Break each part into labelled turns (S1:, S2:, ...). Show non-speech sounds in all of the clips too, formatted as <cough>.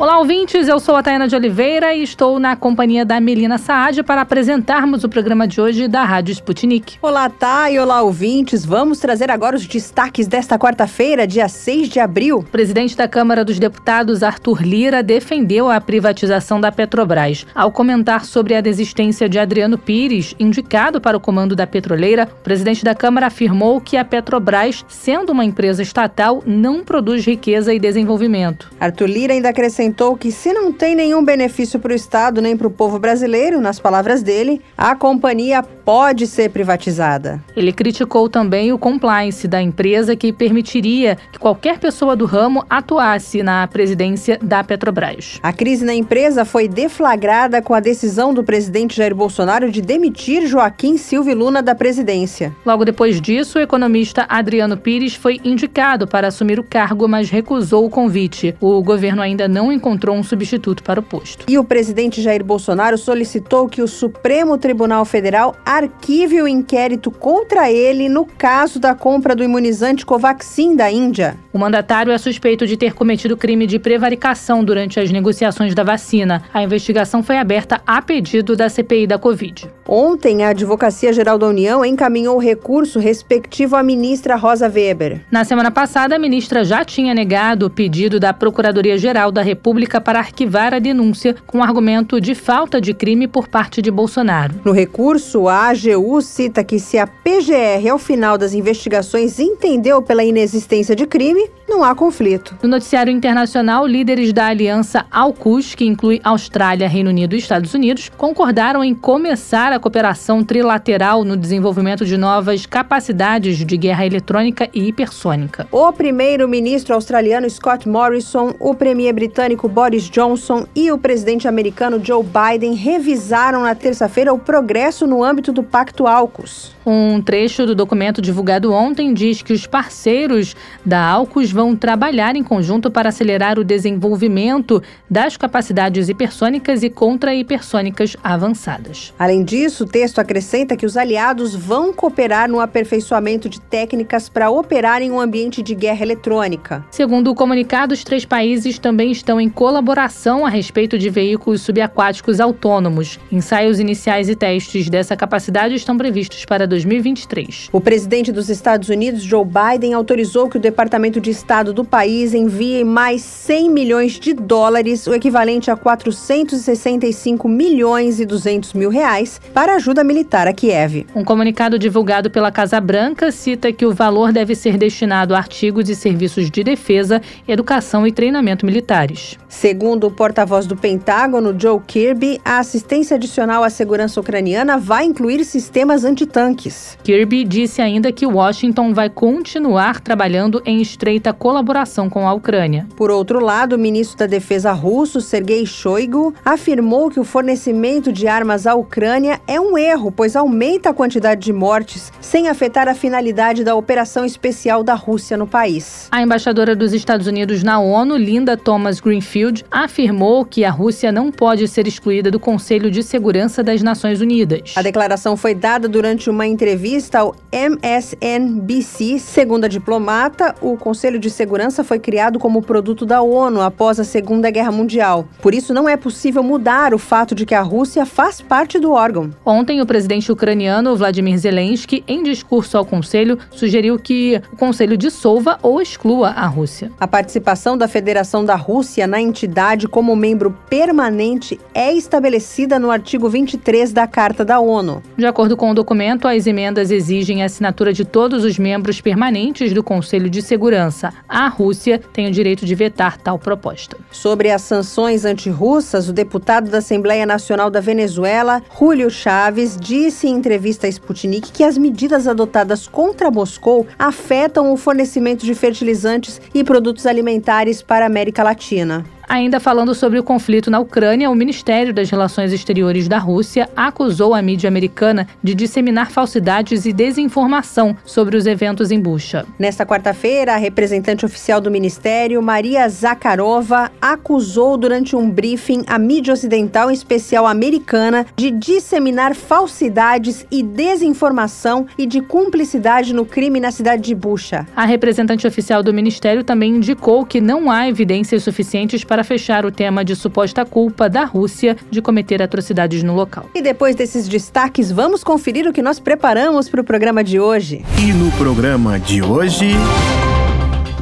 S1: Olá, ouvintes. Eu sou a Tayana de Oliveira e estou na companhia da Melina Saad para apresentarmos o programa de hoje da Rádio Sputnik.
S2: Olá, Thay. Olá, ouvintes. Vamos trazer agora os destaques desta quarta-feira, dia 6 de abril. O
S1: presidente da Câmara dos Deputados, Arthur Lira, defendeu a privatização da Petrobras. Ao comentar sobre a desistência de Adriano Pires, indicado para o comando da petroleira, o presidente da Câmara afirmou que a Petrobras, sendo uma empresa estatal, não produz riqueza e desenvolvimento.
S2: Arthur Lira ainda acrescentou comentou que se não tem nenhum benefício para o Estado nem para o povo brasileiro, nas palavras dele, a companhia pode ser privatizada.
S1: Ele criticou também o compliance da empresa que permitiria que qualquer pessoa do ramo atuasse na presidência da Petrobras.
S2: A crise na empresa foi deflagrada com a decisão do presidente Jair Bolsonaro de demitir Joaquim Silvio Luna da presidência.
S1: Logo depois disso, o economista Adriano Pires foi indicado para assumir o cargo, mas recusou o convite. O governo ainda não encontrou um substituto para o posto.
S2: E o presidente Jair Bolsonaro solicitou que o Supremo Tribunal Federal arquive o inquérito contra ele no caso da compra do imunizante Covaxin da Índia.
S1: O mandatário é suspeito de ter cometido crime de prevaricação durante as negociações da vacina. A investigação foi aberta a pedido da CPI da Covid.
S2: Ontem, a Advocacia Geral da União encaminhou o recurso respectivo à ministra Rosa Weber.
S1: Na semana passada, a ministra já tinha negado o pedido da Procuradoria-Geral da República para arquivar a denúncia com argumento de falta de crime por parte de Bolsonaro.
S2: No recurso, a AGU cita que se a PGR, ao final das investigações, entendeu pela inexistência de crime, não há conflito.
S1: No noticiário internacional, líderes da aliança AUKUS, que inclui Austrália, Reino Unido e Estados Unidos, concordaram em começar a cooperação trilateral no desenvolvimento de novas capacidades de guerra eletrônica e hipersônica.
S2: O primeiro-ministro australiano Scott Morrison, o premier britânico Boris Johnson e o presidente americano Joe Biden revisaram na terça-feira o progresso no âmbito do Pacto AUKUS.
S1: Um trecho do documento divulgado ontem diz que os parceiros da AUKUS vão trabalhar em conjunto para acelerar o desenvolvimento das capacidades hipersônicas e contra-hipersônicas avançadas.
S2: Além disso, o texto acrescenta que os aliados vão cooperar no aperfeiçoamento de técnicas para operar em um ambiente de guerra eletrônica.
S1: Segundo o comunicado, os três países também estão em colaboração a respeito de veículos subaquáticos autônomos. Ensaios iniciais e testes dessa capacidade estão previstos para 2023.
S2: O presidente dos Estados Unidos, Joe Biden, autorizou que o Departamento de Estado do país envie mais 100 milhões de dólares, o equivalente a 465 milhões e 200 mil reais, para ajuda militar a Kiev.
S1: Um comunicado divulgado pela Casa Branca cita que o valor deve ser destinado a artigos e serviços de defesa, educação e treinamento militares.
S2: Segundo o porta-voz do Pentágono, Joe Kirby, a assistência adicional à segurança ucraniana vai incluir sistemas antitanques.
S1: Kirby disse ainda que Washington vai continuar trabalhando em estreita colaboração com a Ucrânia.
S2: Por outro lado, o ministro da Defesa russo, Sergei Shoigu, afirmou que o fornecimento de armas à Ucrânia é um erro, pois aumenta a quantidade de mortes, sem afetar a finalidade da operação especial da Rússia no país.
S1: A embaixadora dos Estados Unidos na ONU, Linda Thomas Greenfield, afirmou que a Rússia não pode ser excluída do Conselho de Segurança das Nações Unidas.
S2: A declaração foi dada durante uma entrevista ao MSNBC. Segundo a diplomata, o Conselho de Segurança foi criado como produto da ONU após a Segunda Guerra Mundial. Por isso, não é possível mudar o fato de que a Rússia faz parte do órgão.
S1: Ontem, o presidente ucraniano Vladimir Zelensky, em discurso ao Conselho, sugeriu que o Conselho dissolva ou exclua a Rússia.
S2: A participação da Federação da Rússia na entidade como membro permanente é estabelecida no artigo 23 da Carta da ONU.
S1: De acordo com o documento, as emendas exigem a assinatura de todos os membros permanentes do Conselho de Segurança. A Rússia tem o direito de vetar tal proposta.
S2: Sobre as sanções antirrussas, o deputado da Assembleia Nacional da Venezuela, Julio Chaves, disse em entrevista à Sputnik que as medidas adotadas contra Moscou afetam o fornecimento de fertilizantes e produtos alimentares para a América Latina.
S1: Ainda falando sobre o conflito na Ucrânia, o Ministério das Relações Exteriores da Rússia acusou a mídia americana de disseminar falsidades e desinformação sobre os eventos em Bucha.
S2: Nesta quarta-feira, a representante oficial do Ministério, Maria Zakharova, acusou durante um briefing a mídia ocidental, em especial americana, de disseminar falsidades e desinformação e de cumplicidade no crime na cidade de Bucha.
S1: A representante oficial do Ministério também indicou que não há evidências suficientes para fechar o tema de suposta culpa da Rússia de cometer atrocidades no local.
S2: E depois desses destaques, vamos conferir o que nós preparamos para o programa de hoje.
S3: E no programa de hoje.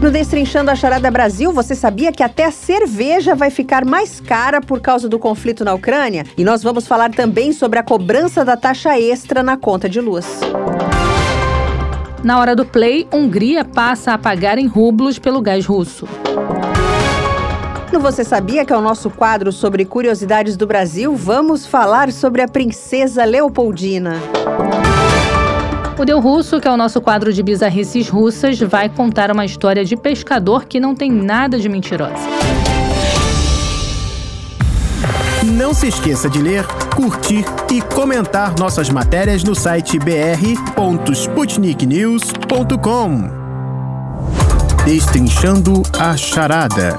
S2: No Destrinchando a Charada Brasil, você sabia que até a cerveja vai ficar mais cara por causa do conflito na Ucrânia? E nós vamos falar também sobre a cobrança da taxa extra na conta de luz.
S1: Na hora do play, Hungria passa a pagar em rublos pelo gás russo.
S2: No Você Sabia, que é o nosso quadro sobre curiosidades do Brasil, vamos falar sobre a princesa Leopoldina.
S1: O Deu Russo, que é o nosso quadro de bizarrices russas, vai contar uma história de pescador que não tem nada de mentirosa.
S3: Não se esqueça de ler, curtir e comentar nossas matérias no site br.sputniknews.com. Destrinchando a charada.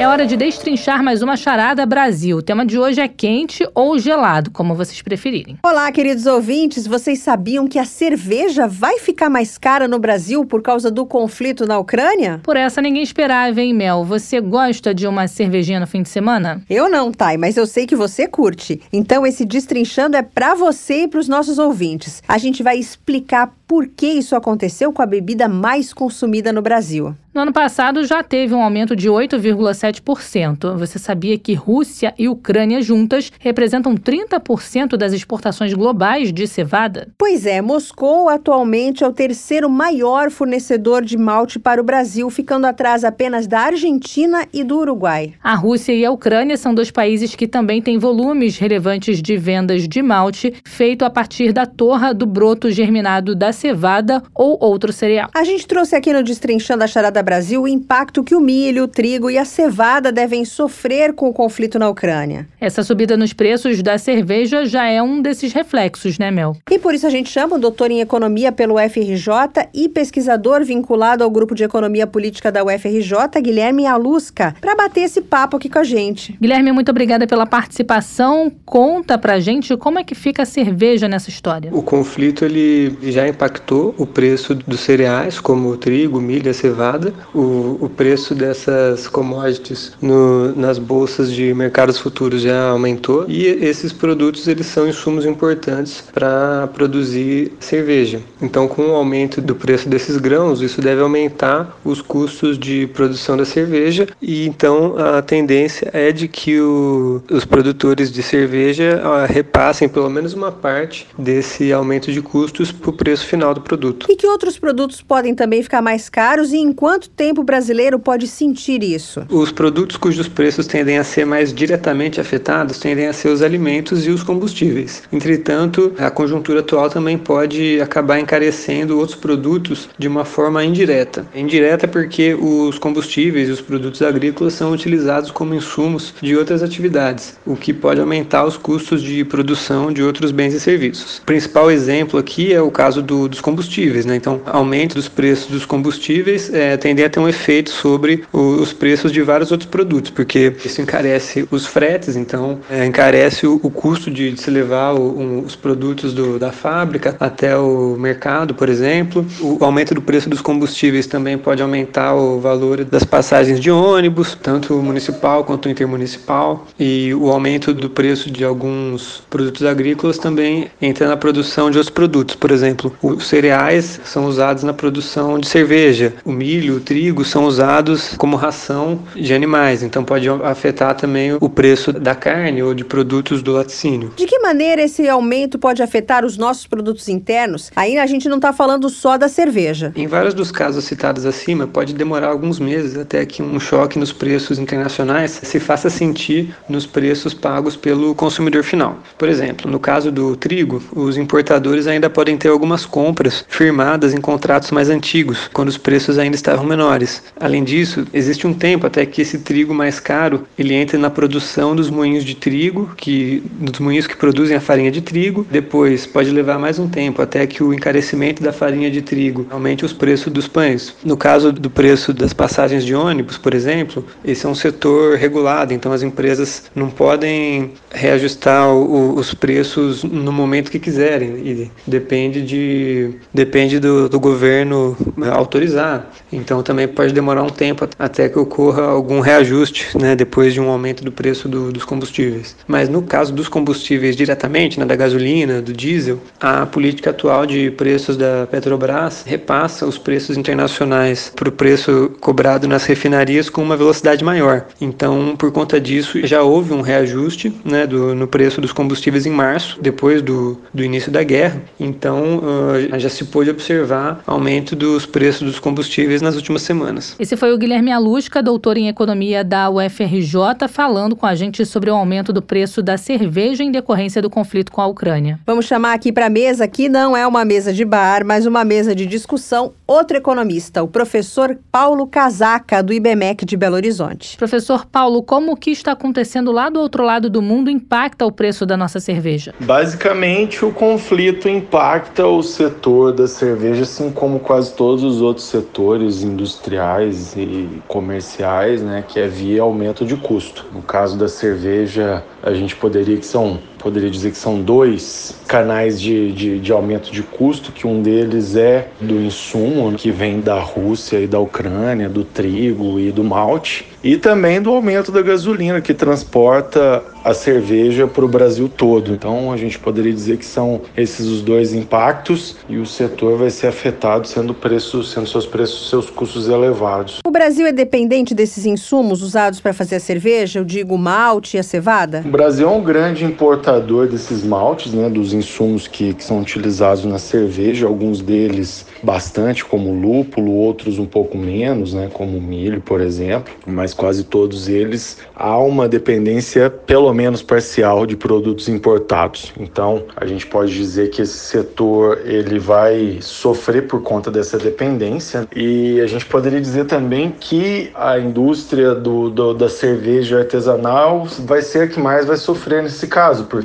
S1: é hora de destrinchar mais uma charada Brasil. O tema de hoje é quente ou gelado, como vocês preferirem.
S2: Olá, queridos ouvintes. Vocês sabiam que a cerveja vai ficar mais cara no Brasil por causa do conflito na Ucrânia?
S1: Por essa ninguém esperava, hein, Mel? Você gosta de uma cervejinha no fim de semana?
S2: Eu não, Thay, mas eu sei que você curte. Então esse destrinchando é para você e para os nossos ouvintes. A gente vai explicar por que isso aconteceu com a bebida mais consumida no Brasil.
S1: No ano passado já teve um aumento de 8,7%. Você sabia que Rússia e Ucrânia juntas representam 30% das exportações globais de cevada?
S2: Pois é, Moscou atualmente é o terceiro maior fornecedor de malte para o Brasil, ficando atrás apenas da Argentina e do Uruguai.
S1: A Rússia e a Ucrânia são dois países que também têm volumes relevantes de vendas de malte feito a partir da torra do broto germinado da cevada ou outro cereal.
S2: A gente trouxe aqui no Destrinchando a Charada Brasil o impacto que o milho, o trigo e a cevada devem sofrer com o conflito na Ucrânia.
S1: Essa subida nos preços da cerveja já é um desses reflexos, né, Mel?
S2: E por isso a gente chama o doutor em economia pelo FRJ e pesquisador vinculado ao grupo de economia política da UFRJ, Guilherme Alusca, para bater esse papo aqui com a gente.
S1: Guilherme, muito obrigada pela participação. Conta pra gente como é que fica a cerveja nessa história.
S4: O conflito ele já impactou impactou o preço dos cereais, como o trigo, milho, a cevada, o, o preço dessas commodities no, nas bolsas de mercados futuros já aumentou e esses produtos eles são insumos importantes para produzir cerveja. Então, com o aumento do preço desses grãos, isso deve aumentar os custos de produção da cerveja e então a tendência é de que o, os produtores de cerveja ah, repassem pelo menos uma parte desse aumento de custos para o preço final do produto.
S2: E que outros produtos podem também ficar mais caros e em quanto tempo o brasileiro pode sentir isso?
S4: Os produtos cujos preços tendem a ser mais diretamente afetados tendem a ser os alimentos e os combustíveis. Entretanto, a conjuntura atual também pode acabar encarecendo outros produtos de uma forma indireta. Indireta porque os combustíveis e os produtos agrícolas são utilizados como insumos de outras atividades, o que pode aumentar os custos de produção de outros bens e serviços. O principal exemplo aqui é o caso do dos combustíveis. Né? Então, aumento dos preços dos combustíveis é, tende a ter um efeito sobre os preços de vários outros produtos, porque isso encarece os fretes, então é, encarece o, o, custo de, de se levar o, um, os produtos do, da fábrica até o mercado, por exemplo. O aumento do preço dos combustíveis também pode aumentar o valor das passagens de ônibus, tanto municipal quanto intermunicipal, e o aumento do preço de alguns produtos agrícolas também entra na produção de outros produtos, por exemplo, os cereais são usados na produção de cerveja. O milho, o trigo são usados como ração de animais, então pode afetar também o preço da carne ou de produtos do laticínio.
S2: De que maneira esse aumento pode afetar os nossos produtos internos? Aí a gente não está falando só da cerveja.
S4: Em vários dos casos citados acima, pode demorar alguns meses até que um choque nos preços internacionais se faça sentir nos preços pagos pelo consumidor final. Por exemplo, no caso do trigo, os importadores ainda podem ter algumas compras firmadas em contratos mais antigos, quando os preços ainda estavam menores. Além disso, existe um tempo até que esse trigo mais caro ele entre na produção dos moinhos de trigo, que dos moinhos que produzem a farinha de trigo. Depois pode levar mais um tempo até que o encarecimento da farinha de trigo aumente os preços dos pães. No caso do preço das passagens de ônibus, por exemplo, esse é um setor regulado, então as empresas não podem reajustar o, os preços no momento que quiserem e depende de depende do, do governo autorizar. Então também pode demorar um tempo até que ocorra algum reajuste, né, depois de um aumento do preço do, dos combustíveis. Mas no caso dos combustíveis diretamente, né, da gasolina, do diesel, a política atual de preços da Petrobras repassa os preços internacionais para o preço cobrado nas refinarias com uma velocidade maior. Então, por conta disso, já houve um reajuste né, do, no preço dos combustíveis em março, depois do, do início da guerra. Então, uh, já se pôde observar aumento dos preços dos combustíveis nas últimas semanas.
S1: Esse foi o Guilherme Alusca, doutor em economia da UFRJ, falando com a gente sobre o aumento do preço da cerveja em decorrência do conflito com a Ucrânia.
S2: Vamos chamar aqui para a mesa, que não é uma mesa de bar, mas uma mesa de discussão, outro economista, o professor Paulo Casaca, do IBMEC de Belo Horizonte.
S1: Professor Paulo, como o que está acontecendo lá do outro lado do mundo impacta o preço da nossa cerveja?
S5: Basicamente, o conflito impacta o setor da cerveja, assim como quase todos os outros setores industriais e comerciais, né, que é via aumento de custo. No caso da cerveja, a gente poderia que são poderia dizer que são dois canais de, de, de, aumento de custo, que um deles é do insumo, que vem da Rússia e da Ucrânia, do trigo e do malte, e também do aumento da gasolina, que transporta a cerveja para o Brasil todo. Então a gente poderia dizer que são esses os dois impactos e o setor vai ser afetado sendo preço, sendo seus preços, seus custos elevados.
S2: O Brasil é dependente desses insumos usados para fazer a cerveja, eu digo malte e a cevada?
S5: O Brasil é um grande importador desses maltes, né, dos insumos que, que são utilizados na cerveja, alguns deles bastante, como lúpulo, outros um pouco menos, né, como milho, por exemplo, mas quase todos eles há uma dependência pelo menos parcial de produtos importados. Então, a gente pode dizer que esse setor ele vai sofrer por conta dessa dependência e a gente poderia dizer também que a indústria do, do da cerveja artesanal vai ser a que mais vai sofrer nesse caso, porque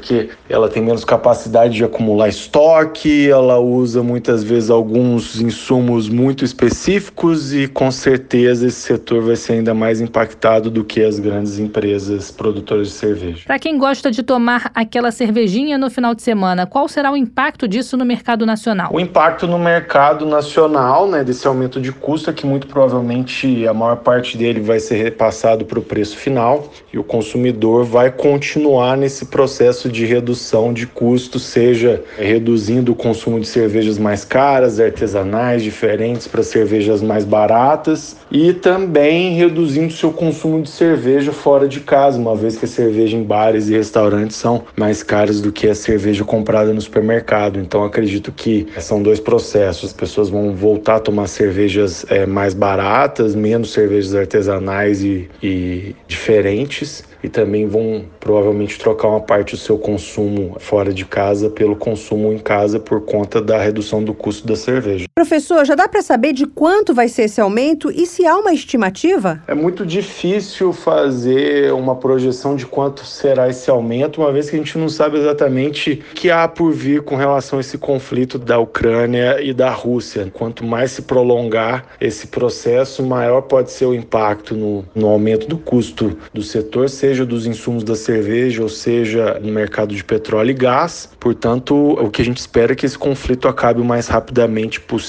S5: ela tem menos capacidade de acumular estoque, ela usa muitas vezes alguns insumos muito específicos e com certeza esse setor vai ser ainda mais impactado do que as grandes empresas produtoras de cerveja.
S1: Para quem gosta de tomar aquela cervejinha no final de semana, qual será o impacto disso no mercado nacional?
S5: O impacto no mercado nacional, né, desse aumento de custo é que muito provavelmente a maior parte dele vai ser repassado para o preço final e o consumidor vai continuar nesse processo de redução de custo, seja reduzindo o consumo de cervejas mais caras, artesanais, diferentes para cervejas mais baratas e também reduzindo seu consumo de cerveja fora de casa, uma vez que a cerveja em bares e restaurantes são mais caras do que a cerveja comprada no supermercado. Então acredito que são dois processos. As pessoas vão voltar a tomar cervejas é, mais baratas, menos cervejas artesanais e, e diferentes e também vão provavelmente trocar uma parte do seu consumo fora de casa pelo consumo em casa por conta da redução do custo da cerveja.
S2: Professor, já dá para saber de quanto vai ser esse aumento e se há uma estimativa?
S5: É muito difícil fazer uma projeção de quanto será esse aumento, uma vez que a gente não sabe exatamente o que há por vir com relação a esse conflito da Ucrânia e da Rússia. Quanto mais se prolongar esse processo, maior pode ser o impacto no, no aumento do custo do setor, seja dos insumos da cerveja ou seja no mercado de petróleo e gás. Portanto, o que a gente espera é que esse conflito acabe o mais rapidamente possível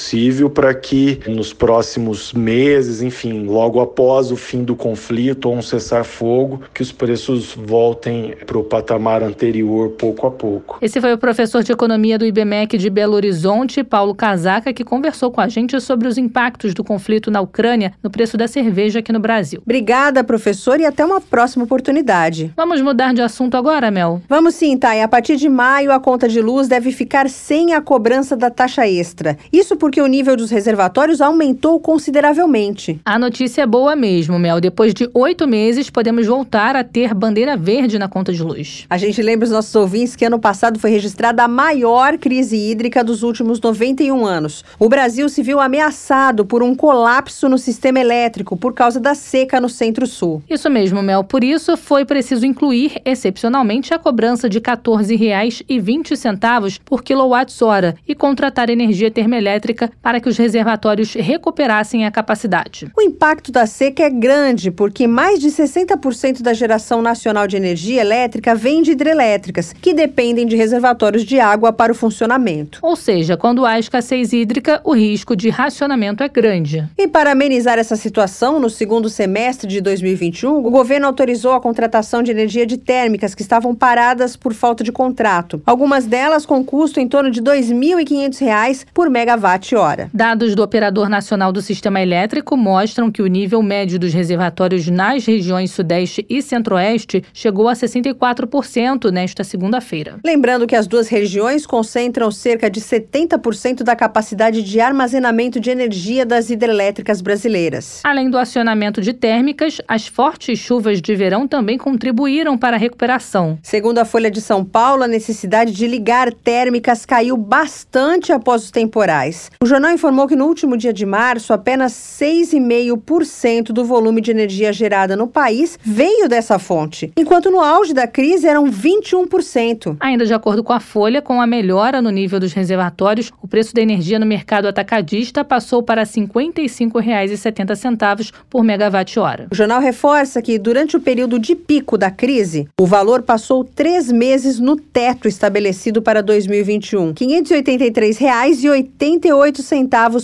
S5: para que nos próximos meses, enfim, logo após o fim do conflito ou um cessar-fogo, que os preços voltem para o patamar anterior pouco a pouco.
S1: Esse foi o professor de economia do IBMEC de Belo Horizonte, Paulo Casaca, que conversou com a gente sobre os impactos do conflito na Ucrânia no preço da cerveja aqui no Brasil.
S2: Obrigada, professor, e até uma próxima oportunidade.
S1: Vamos mudar de assunto agora, Mel?
S2: Vamos sim, Thay. A partir de maio, a conta de luz deve ficar sem a cobrança da taxa extra. Isso porque o nível dos reservatórios aumentou consideravelmente.
S1: A notícia é boa mesmo, Mel. Depois de oito meses, podemos voltar a ter bandeira verde na conta de luz.
S2: A gente lembra os nossos ouvintes que ano passado foi registrada a maior crise hídrica dos últimos 91 anos. O Brasil se viu ameaçado por um colapso no sistema elétrico por causa da seca no Centro-Sul.
S1: Isso mesmo, Mel. Por isso, foi preciso incluir, excepcionalmente, a cobrança de R$ 14,20 por quilowatt-hora e contratar energia termoelétrica para que os reservatórios recuperassem a capacidade.
S2: O impacto da seca é grande porque mais de 60% da geração nacional de energia elétrica vem de hidrelétricas, que dependem de reservatórios de água para o funcionamento.
S1: Ou seja, quando há escassez hídrica, o risco de racionamento é grande.
S2: E para amenizar essa situação, no segundo semestre de 2021, o governo autorizou a contratação de energia de térmicas que estavam paradas por falta de contrato. Algumas delas com custo em torno de R$ 2.500 por
S1: Dados do Operador Nacional do Sistema Elétrico mostram que o nível médio dos reservatórios nas regiões Sudeste e Centro-Oeste chegou a 64% nesta segunda-feira.
S2: Lembrando que as duas regiões concentram cerca de 70% da capacidade de armazenamento de energia das hidrelétricas brasileiras.
S1: Além do acionamento de térmicas, as fortes chuvas de verão também contribuíram para a recuperação.
S2: Segundo a Folha de São Paulo, a necessidade de ligar térmicas caiu bastante após os temporais. O jornal informou que no último dia de março, apenas 6,5% do volume de energia gerada no país veio dessa fonte, enquanto no auge da crise eram 21%.
S1: Ainda de acordo com a Folha, com a melhora no nível dos reservatórios, o preço da energia no mercado atacadista passou para R$ 55,70 por megawatt-hora.
S2: O jornal reforça que, durante o período de pico da crise, o valor passou três meses no teto estabelecido para 2021, R$ 583,88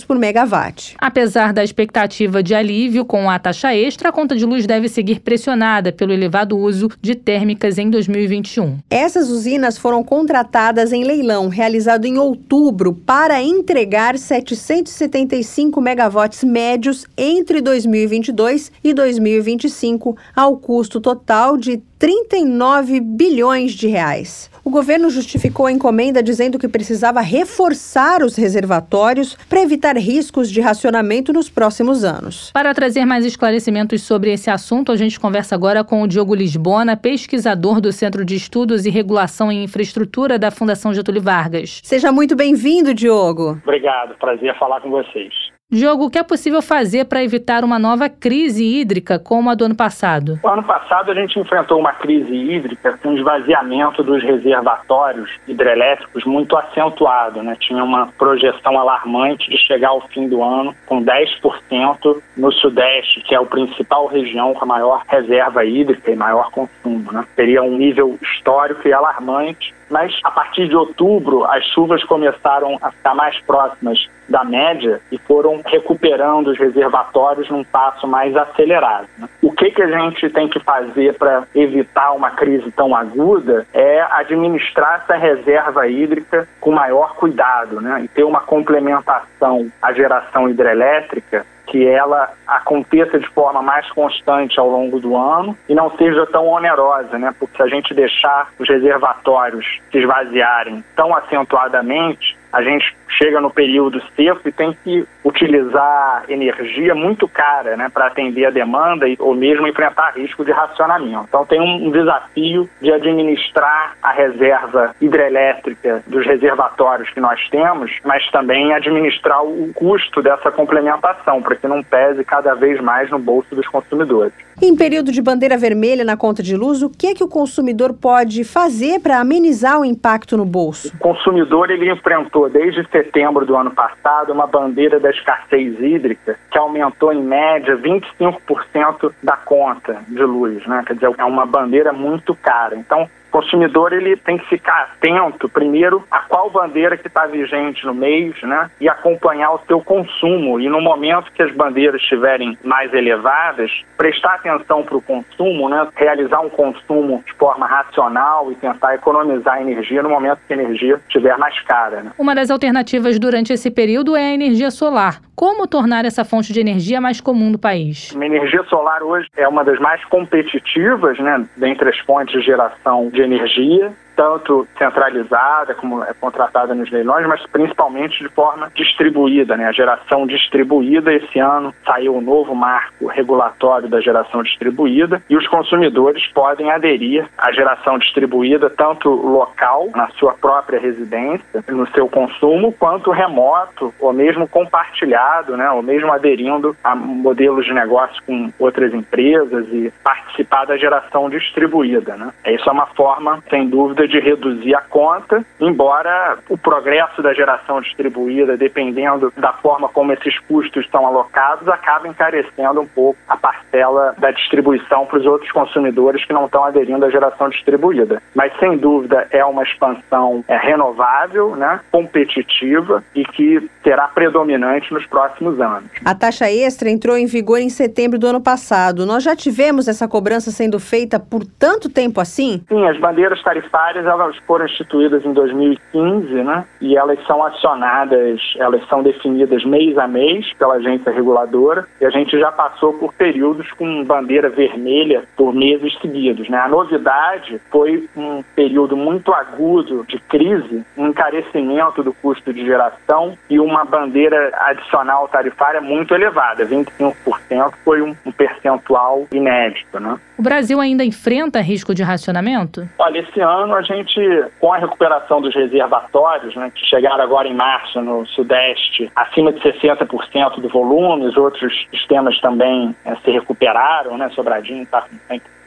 S2: por megawatt.
S1: Apesar da expectativa de alívio com a taxa extra, a conta de luz deve seguir pressionada pelo elevado uso de térmicas em 2021.
S2: Essas usinas foram contratadas em leilão realizado em outubro para entregar 775 megawatts médios entre 2022 e 2025, ao custo total de 39 bilhões de reais. O governo justificou a encomenda dizendo que precisava reforçar os reservatórios para evitar riscos de racionamento nos próximos anos.
S1: Para trazer mais esclarecimentos sobre esse assunto, a gente conversa agora com o Diogo Lisbona, pesquisador do Centro de Estudos e Regulação em Infraestrutura da Fundação Getúlio Vargas.
S2: Seja muito bem-vindo, Diogo.
S6: Obrigado, prazer falar com vocês.
S1: Diogo, o que é possível fazer para evitar uma nova crise hídrica como a do ano passado?
S6: O ano passado a gente enfrentou uma crise hídrica com esvaziamento dos reservatórios hidrelétricos muito acentuado. Né? Tinha uma projeção alarmante de chegar ao fim do ano com 10% no Sudeste, que é a principal região com a maior reserva hídrica e maior consumo. Né? Seria um nível histórico e alarmante mas a partir de outubro as chuvas começaram a ficar mais próximas da média e foram recuperando os reservatórios num passo mais acelerado. Né? O que, que a gente tem que fazer para evitar uma crise tão aguda é administrar essa reserva hídrica com maior cuidado né? e ter uma complementação à geração hidrelétrica que ela aconteça de forma mais constante ao longo do ano e não seja tão onerosa, né? Porque se a gente deixar os reservatórios se esvaziarem tão acentuadamente, a gente chega no período seco e tem que utilizar energia muito cara né, para atender a demanda e, ou mesmo enfrentar risco de racionamento. Então tem um, desafio de administrar a reserva hidrelétrica dos reservatórios que nós temos, mas também administrar o custo dessa complementação, para que não pese cada vez mais no bolso dos consumidores.
S2: Em período de bandeira vermelha na conta de luz, o que é que o consumidor pode fazer para amenizar o impacto no bolso?
S6: O consumidor ele enfrentou desde setembro do ano passado uma bandeira da escassez hídrica que aumentou em média 25% da conta de luz, né? Quer dizer, é uma bandeira muito cara. Então, consumidor ele tem que ficar atento, primeiro, a qual bandeira que está vigente no mês, né? E acompanhar o seu consumo. E no momento que as bandeiras estiverem mais elevadas, prestar atenção para o consumo, né? Realizar um consumo de forma racional e tentar economizar energia no momento que a energia estiver mais cara. Né?
S1: Uma das alternativas durante esse período é a energia solar. Como tornar essa fonte de energia mais comum no país?
S6: A energia solar hoje é uma das mais competitivas, né, dentre as fontes de geração de energia tanto centralizada como é contratada nos leilões, mas principalmente de forma distribuída, né? A geração distribuída esse ano saiu o um novo marco regulatório da geração distribuída e os consumidores podem aderir à geração distribuída tanto local na sua própria residência, no seu consumo, quanto remoto ou mesmo compartilhado, né? Ou mesmo aderindo a modelos de negócio com outras empresas e participar da geração distribuída, né? Isso é uma forma, sem dúvida de reduzir a conta, embora o progresso da geração distribuída, dependendo da forma como esses custos estão alocados, acabe encarecendo um pouco a parcela da distribuição para os outros consumidores que não estão aderindo à geração distribuída. Mas, sem dúvida, é uma expansão é, renovável, né, competitiva e que será predominante nos próximos anos.
S2: A taxa extra entrou em vigor em setembro do ano passado. Nós já tivemos essa cobrança sendo feita por tanto tempo assim?
S6: Sim, as bandeiras tarifárias elas foram instituídas em 2015, né? E elas são acionadas, elas são definidas mês a mês pela agência reguladora e a gente já passou por períodos com bandeira vermelha por meses seguidos, né? A novidade foi um período muito agudo de crise, um encarecimento do custo de geração e uma bandeira adicional tarifária muito elevada, 25% foi um, um percentual inédito, né?
S1: O Brasil ainda enfrenta risco de racionamento?
S6: Olha, esse ano a gente, com a recuperação dos reservatórios, né, que chegaram agora em março no Sudeste, acima de 60% do volume, os outros sistemas também é, se recuperaram, né, Sobradinho está com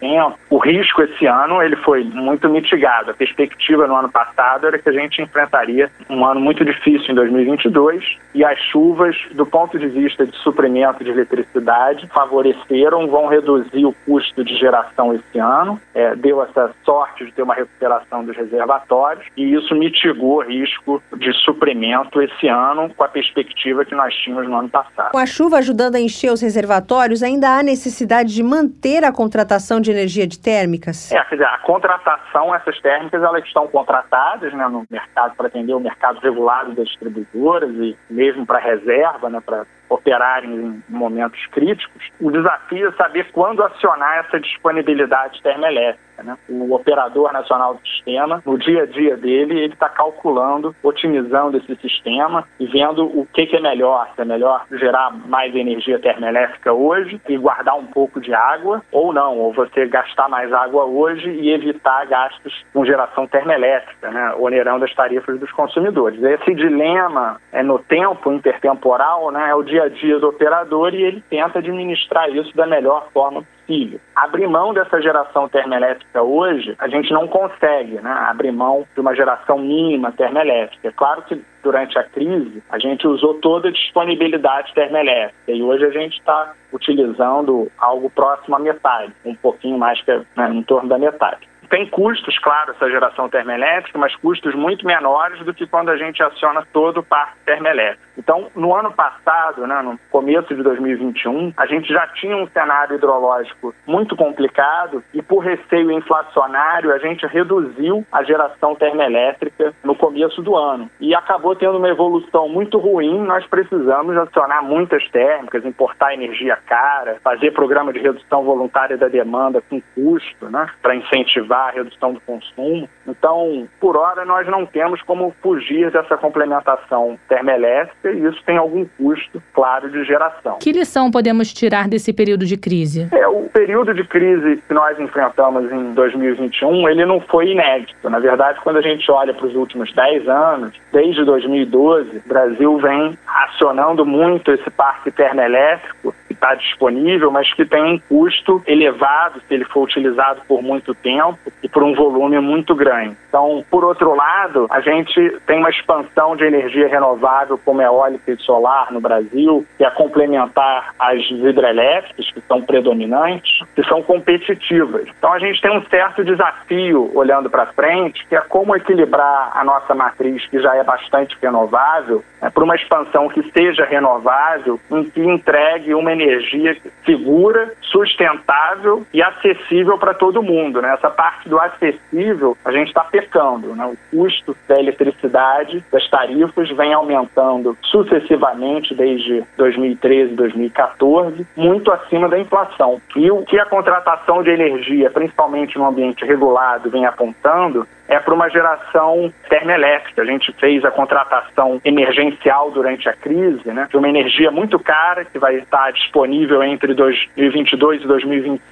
S6: 100%. O risco esse ano ele foi muito mitigado. A perspectiva no ano passado era que a gente enfrentaria um ano muito difícil em 2022 e as chuvas, do ponto de vista de suprimento de eletricidade, favoreceram, vão reduzir o custo de geração esse ano. É, deu essa sorte de ter uma recuperação dos reservatórios e isso mitigou o risco de suprimento esse ano com a perspectiva que nós tínhamos no ano passado.
S2: Com a chuva ajudando a encher os reservatórios, ainda há necessidade de manter a contratação de de energia de térmicas?
S6: É, quer dizer, a contratação, essas térmicas, elas estão contratadas né, no mercado para atender o mercado regulado das distribuidoras e mesmo para reserva, né, para operarem em momentos críticos. O desafio é saber quando acionar essa disponibilidade termoelétrica. Né? O operador nacional do sistema, no dia a dia dele, ele está calculando, otimizando esse sistema e vendo o que, que é melhor. Se é melhor gerar mais energia termoelétrica hoje e guardar um pouco de água, ou não, ou você gastar mais água hoje e evitar gastos com geração termoelétrica, né? onerando as tarifas dos consumidores. Esse dilema é no tempo intertemporal, né? é o dia a dia do operador e ele tenta administrar isso da melhor forma possível. Abrir mão dessa geração termoelétrica hoje, a gente não consegue né, abrir mão de uma geração mínima termoelétrica. É claro que durante a crise a gente usou toda a disponibilidade termoelétrica e hoje a gente está utilizando algo próximo à metade, um pouquinho mais que né, em torno da metade. Tem custos, claro, essa geração termoelétrica, mas custos muito menores do que quando a gente aciona todo o parque termoelétrico. Então, no ano passado, né, no começo de 2021, a gente já tinha um cenário hidrológico muito complicado e, por receio inflacionário, a gente reduziu a geração termoelétrica no começo do ano. E acabou tendo uma evolução muito ruim. Nós precisamos acionar muitas térmicas, importar energia cara, fazer programa de redução voluntária da demanda com custo, né, para incentivar a redução do consumo. Então, por hora, nós não temos como fugir dessa complementação termoelétrica e isso tem algum custo, claro, de geração.
S1: Que lição podemos tirar desse período de crise?
S6: É, o período de crise que nós enfrentamos em 2021, ele não foi inédito. Na verdade, quando a gente olha para os últimos 10 anos, desde 2012, o Brasil vem acionando muito esse parque termoelétrico está disponível, mas que tem um custo elevado se ele for utilizado por muito tempo e por um volume muito grande. Então, por outro lado, a gente tem uma expansão de energia renovável como eólica e solar no Brasil, que é complementar às hidrelétricas, que são predominantes, que são competitivas. Então, a gente tem um certo desafio olhando para frente, que é como equilibrar a nossa matriz, que já é bastante renovável, né, para uma expansão que seja renovável, em que entregue uma energia segura, sustentável e acessível para todo mundo. Né? Essa parte do acessível, a gente está pecando. Né? O custo da eletricidade, das tarifas, vem aumentando sucessivamente desde 2013, 2014, muito acima da inflação. E o que a contratação de energia, principalmente no ambiente regulado, vem apontando é para uma geração termoelétrica. A gente fez a contratação emergencial durante a crise, né, de uma energia muito cara que vai estar disponível entre 2022 e 2025.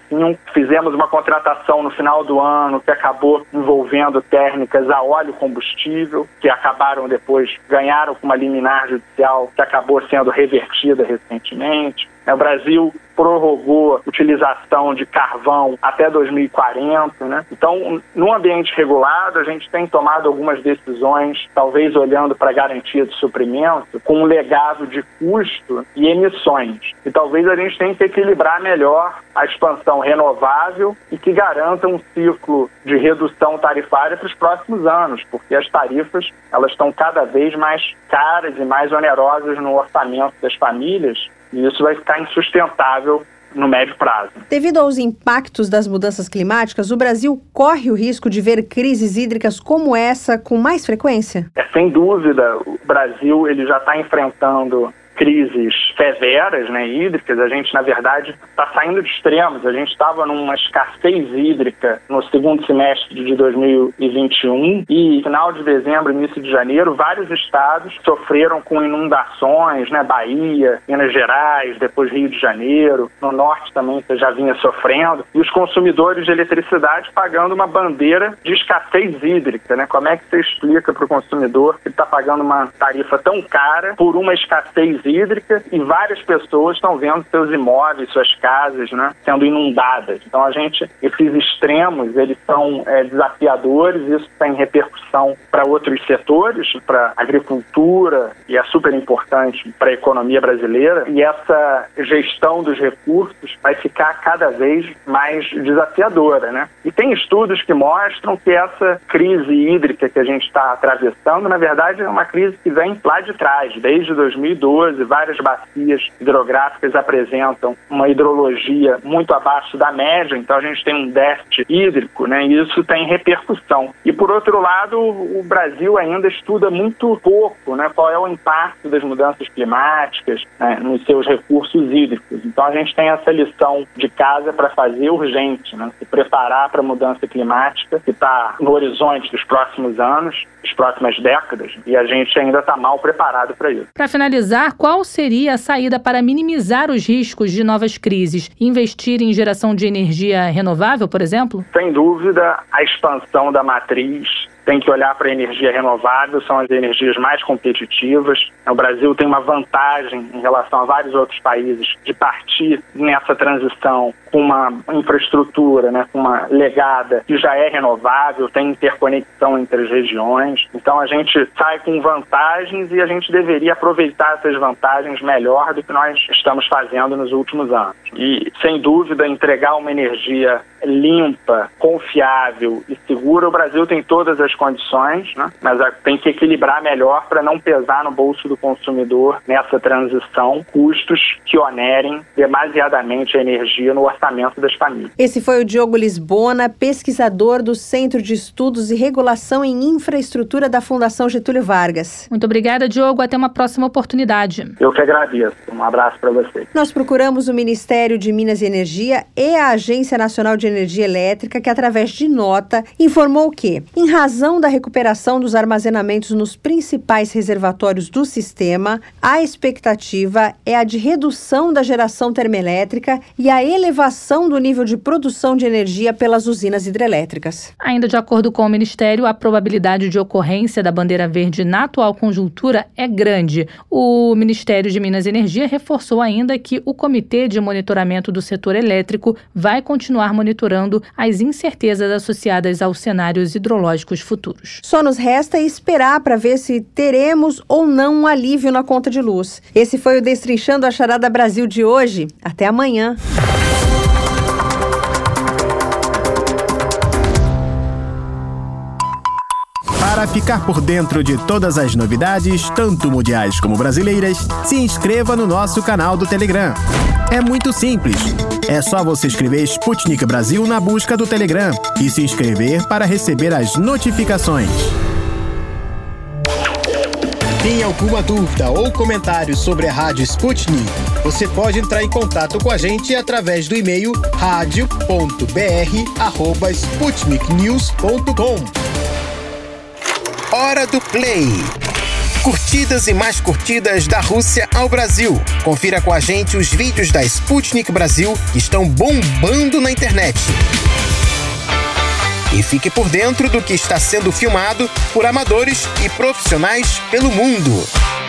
S6: Fizemos uma contratação no final do ano que acabou envolvendo térmicas a óleo combustível, que acabaram depois, ganharam com uma liminar judicial que acabou sendo revertida recentemente. O Brasil prorrogou utilização de carvão até 2040, né? Então, no ambiente regulado, a gente tem tomado algumas decisões, talvez olhando para a garantia de suprimento, com um legado de custo e emissões. E talvez a gente tenha que equilibrar melhor a expansão renovável e que garanta um ciclo de redução tarifária para os próximos anos, porque as tarifas elas estão cada vez mais caras e mais onerosas no orçamento das famílias e isso vai ficar insustentável no médio prazo.
S2: Devido aos impactos das mudanças climáticas, o Brasil corre o risco de ver crises hídricas como essa com mais frequência?
S6: É, sem dúvida, o Brasil ele já está enfrentando crises severas, né, hídricas, a gente, na verdade, está saindo de extremos. A gente estava numa escassez hídrica no segundo semestre de 2021 e, final de dezembro, início de janeiro, vários estados sofreram com inundações, né, Bahia, Minas Gerais, depois Rio de Janeiro, no norte também você já vinha sofrendo, e os consumidores de eletricidade pagando uma bandeira de escassez hídrica, né? Como é que você explica para o consumidor que está pagando uma tarifa tão cara por uma escassez hídrica e várias pessoas estão vendo seus imóveis, suas casas, né, sendo inundadas. Então a gente, esses extremos, eles são é, desafiadores, isso tem repercussão para outros setores, para agricultura e é super importante para a economia brasileira. E essa gestão dos recursos vai ficar cada vez mais desafiadora, né? E tem estudos que mostram que essa crise hídrica que a gente está atravessando, na verdade, é uma crise que vem lá de trás, desde 2012 e várias bacias hidrográficas apresentam uma hidrologia muito abaixo da média, então a gente tem um déficit hídrico, né? E isso tem repercussão. E por outro lado, o Brasil ainda estuda muito pouco, né? Qual é o impacto das mudanças climáticas né, nos seus recursos hídricos. Então a gente tem essa lição de casa para fazer urgente, né? Se preparar para a mudança climática que está no horizonte dos próximos anos, das próximas décadas, e a gente ainda está mal preparado para isso.
S1: Para finalizar, qual seria a saída para minimizar os riscos de novas crises? Investir em geração de energia renovável, por exemplo?
S6: Sem dúvida, a expansão da matriz tem que olhar para a energia renovável, são as energias mais competitivas. O Brasil tem uma vantagem em relação a vários outros países de partir nessa transição com uma infraestrutura, né, com uma legada que já é renovável, tem interconexão entre as regiões. Então a gente sai com vantagens e a gente deveria aproveitar essas vantagens melhor do que nós estamos fazendo nos últimos anos. E sem dúvida entregar uma energia limpa, confiável e segura, o Brasil tem todas as condições, né? mas tem que equilibrar melhor para não pesar no bolso do consumidor nessa transição custos que onerem demasiadamente a energia no orçamento das famílias.
S2: Esse foi o Diogo Lisbona, pesquisador do Centro de Estudos e Regulação em Infraestrutura da Fundação Getúlio Vargas.
S1: Muito obrigada, Diogo. Até uma próxima oportunidade.
S6: Eu que agradeço. Um abraço para você.
S2: Nós procuramos o Ministério de Minas e Energia e a Agência Nacional de Energia Elétrica, que, através de nota, informou que, em razão da recuperação dos armazenamentos nos principais reservatórios do sistema, a expectativa é a de redução da geração termoelétrica e a elevação do nível de produção de energia pelas usinas hidrelétricas.
S1: Ainda de acordo com o Ministério, a probabilidade de ocorrência da bandeira verde na atual conjuntura é grande. O Ministério de Minas e Energia reforçou ainda que o Comitê de Monitoramento do Setor Elétrico vai continuar monitorando as incertezas associadas aos cenários hidrológicos futuros.
S2: Só nos resta esperar para ver se teremos ou não um alívio na conta de luz. Esse foi o Destrinchando a Charada Brasil de hoje. Até amanhã.
S3: Para ficar por dentro de todas as novidades, tanto mundiais como brasileiras, se inscreva no nosso canal do Telegram. É muito simples. É só você escrever Sputnik Brasil na busca do Telegram e se inscrever para receber as notificações. Tem alguma dúvida ou comentário sobre a Rádio Sputnik? Você pode entrar em contato com a gente através do e-mail radio.br@sputniknews.com. Hora do Play. Curtidas e mais curtidas da Rússia ao Brasil. Confira com a gente os vídeos da Sputnik Brasil que estão bombando na internet. E fique por dentro do que está sendo filmado por amadores e profissionais pelo mundo.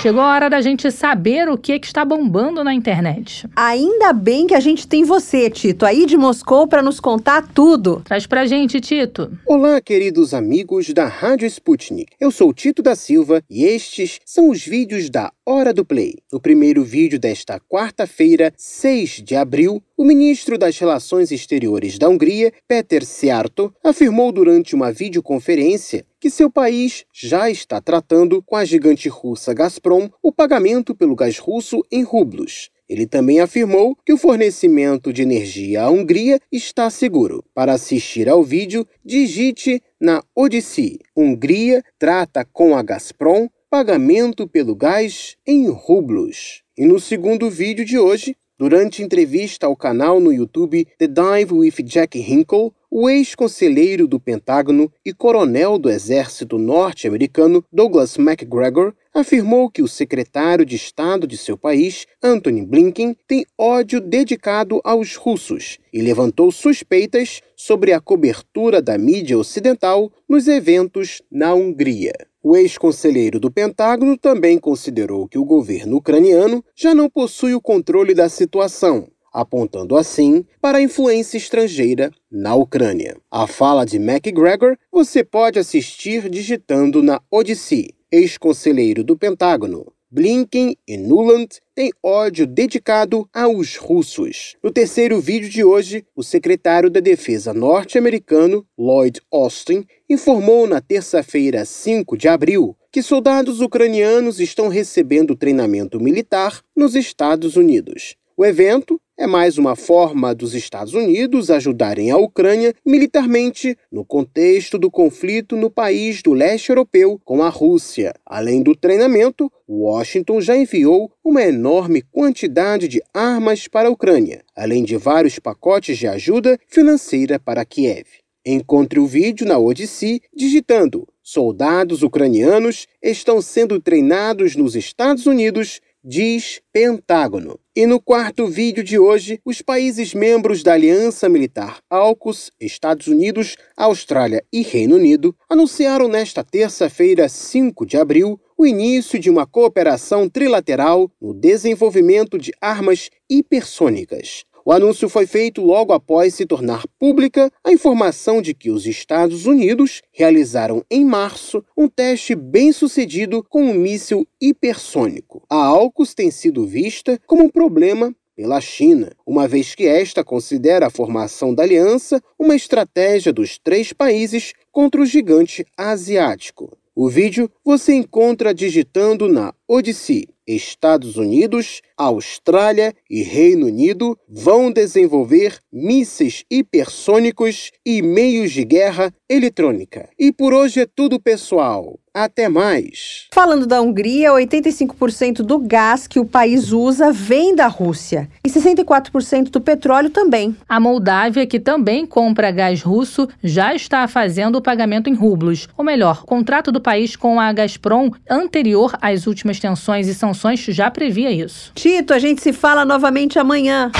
S1: Chegou a hora da gente saber o que, que está bombando na internet.
S2: Ainda bem que a gente tem você, Tito, aí de Moscou para nos contar tudo.
S1: Traz pra gente, Tito.
S3: Olá, queridos amigos da Rádio Sputnik. Eu sou Tito da Silva e estes são os vídeos da Hora do Play. No primeiro vídeo desta quarta-feira, 6 de abril, o ministro das Relações Exteriores da Hungria, Peter Szijjártó, afirmou durante uma videoconferência que seu país já está tratando com a gigante russa Gazprom o pagamento pelo gás russo em rublos. Ele também afirmou que o fornecimento de energia à Hungria está seguro. Para assistir ao vídeo, digite na Odyssey: Hungria trata com a Gazprom pagamento pelo gás em rublos. E no segundo vídeo de hoje, durante entrevista ao canal no YouTube The Dive with Jack Hinkle, o ex-conselheiro do Pentágono e coronel do Exército norte-americano Douglas MacGregor afirmou que o secretário de Estado de seu país, Antony Blinken, tem ódio dedicado aos russos e levantou suspeitas sobre a cobertura da mídia ocidental nos eventos na Hungria. O ex-conselheiro do Pentágono também considerou que o governo ucraniano já não possui o controle da situação, apontando assim para a influência estrangeira na Ucrânia. A fala de MacGregor você pode assistir digitando na Odyssey, ex-conselheiro do Pentágono. Blinken e Nuland têm ódio dedicado aos russos. No terceiro vídeo de hoje, o secretário da Defesa norte-americano, Lloyd Austin, informou na terça-feira, 5 de abril, que soldados ucranianos estão recebendo treinamento militar nos Estados Unidos. O evento é mais uma forma dos Estados Unidos ajudarem a Ucrânia militarmente no contexto do conflito no país do leste europeu com a Rússia. Além do treinamento, Washington já enviou uma enorme quantidade de armas para a Ucrânia, além de vários pacotes de ajuda financeira para Kiev. Encontre o vídeo na Odyssey digitando Soldados ucranianos estão sendo treinados nos Estados Unidos diz Pentágono. E no quarto vídeo de hoje, os países membros da Aliança Militar AUKUS, Estados Unidos, Austrália e Reino Unido, anunciaram nesta terça-feira, 5 de abril, o início de uma cooperação trilateral no desenvolvimento de armas hipersônicas. O anúncio foi feito logo após se tornar pública a informação de que os Estados Unidos realizaram em março um teste bem sucedido com um míssil hipersônico. A AUKUS tem sido vista como um problema pela China, uma vez que esta considera a formação da aliança uma estratégia dos três países contra o gigante asiático. O vídeo você encontra digitando na Odyssey. Estados Unidos, Austrália e Reino Unido vão desenvolver mísseis hipersônicos e meios de guerra eletrônica. E por hoje é tudo, pessoal. Até mais.
S2: Falando da Hungria, 85% do gás que o país usa vem da Rússia e 64% do petróleo também.
S1: A Moldávia, que também compra gás russo, já está fazendo o pagamento em rublos. Ou melhor, o contrato do país com a Gazprom anterior às últimas extensões e sanções já previa isso.
S2: Tito, a gente se fala novamente amanhã.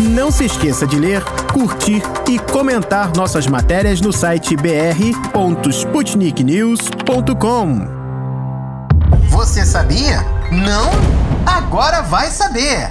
S3: Não se esqueça de ler, curtir e comentar nossas matérias no site br.sputniknews.com.
S7: Você sabia? Não? Agora vai saber!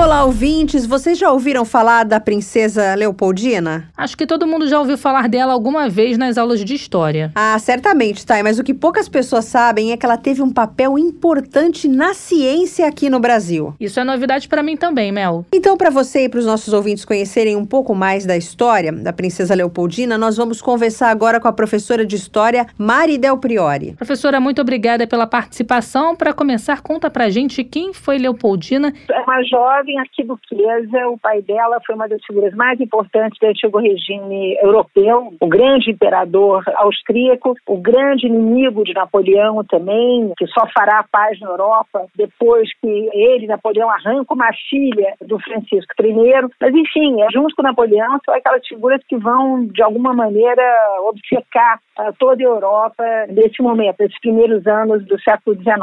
S2: Olá, ouvintes. Vocês já ouviram falar da princesa Leopoldina?
S1: Acho que todo mundo já ouviu falar dela alguma vez nas aulas de história.
S2: Ah, certamente, Thay, mas o que poucas pessoas sabem é que ela teve um papel importante na ciência aqui no Brasil.
S1: Isso é novidade para mim também, Mel.
S2: Então, para você e para os nossos ouvintes conhecerem um pouco mais da história da princesa Leopoldina, nós vamos conversar agora com a professora de história Mari Del Priori.
S1: Professora, muito obrigada pela participação. Para começar, conta pra gente quem foi Leopoldina.
S8: É uma jovem jovem arquiduquesa, o pai dela foi uma das figuras mais importantes do antigo regime europeu, o grande imperador austríaco, o grande inimigo de Napoleão também, que só fará paz na Europa depois que ele, Napoleão, arranca uma filha do Francisco I. Mas, enfim, é junto com Napoleão, são aquelas figuras que vão, de alguma maneira, obcecar uh, toda a Europa nesse momento, nesses primeiros anos do século XIX.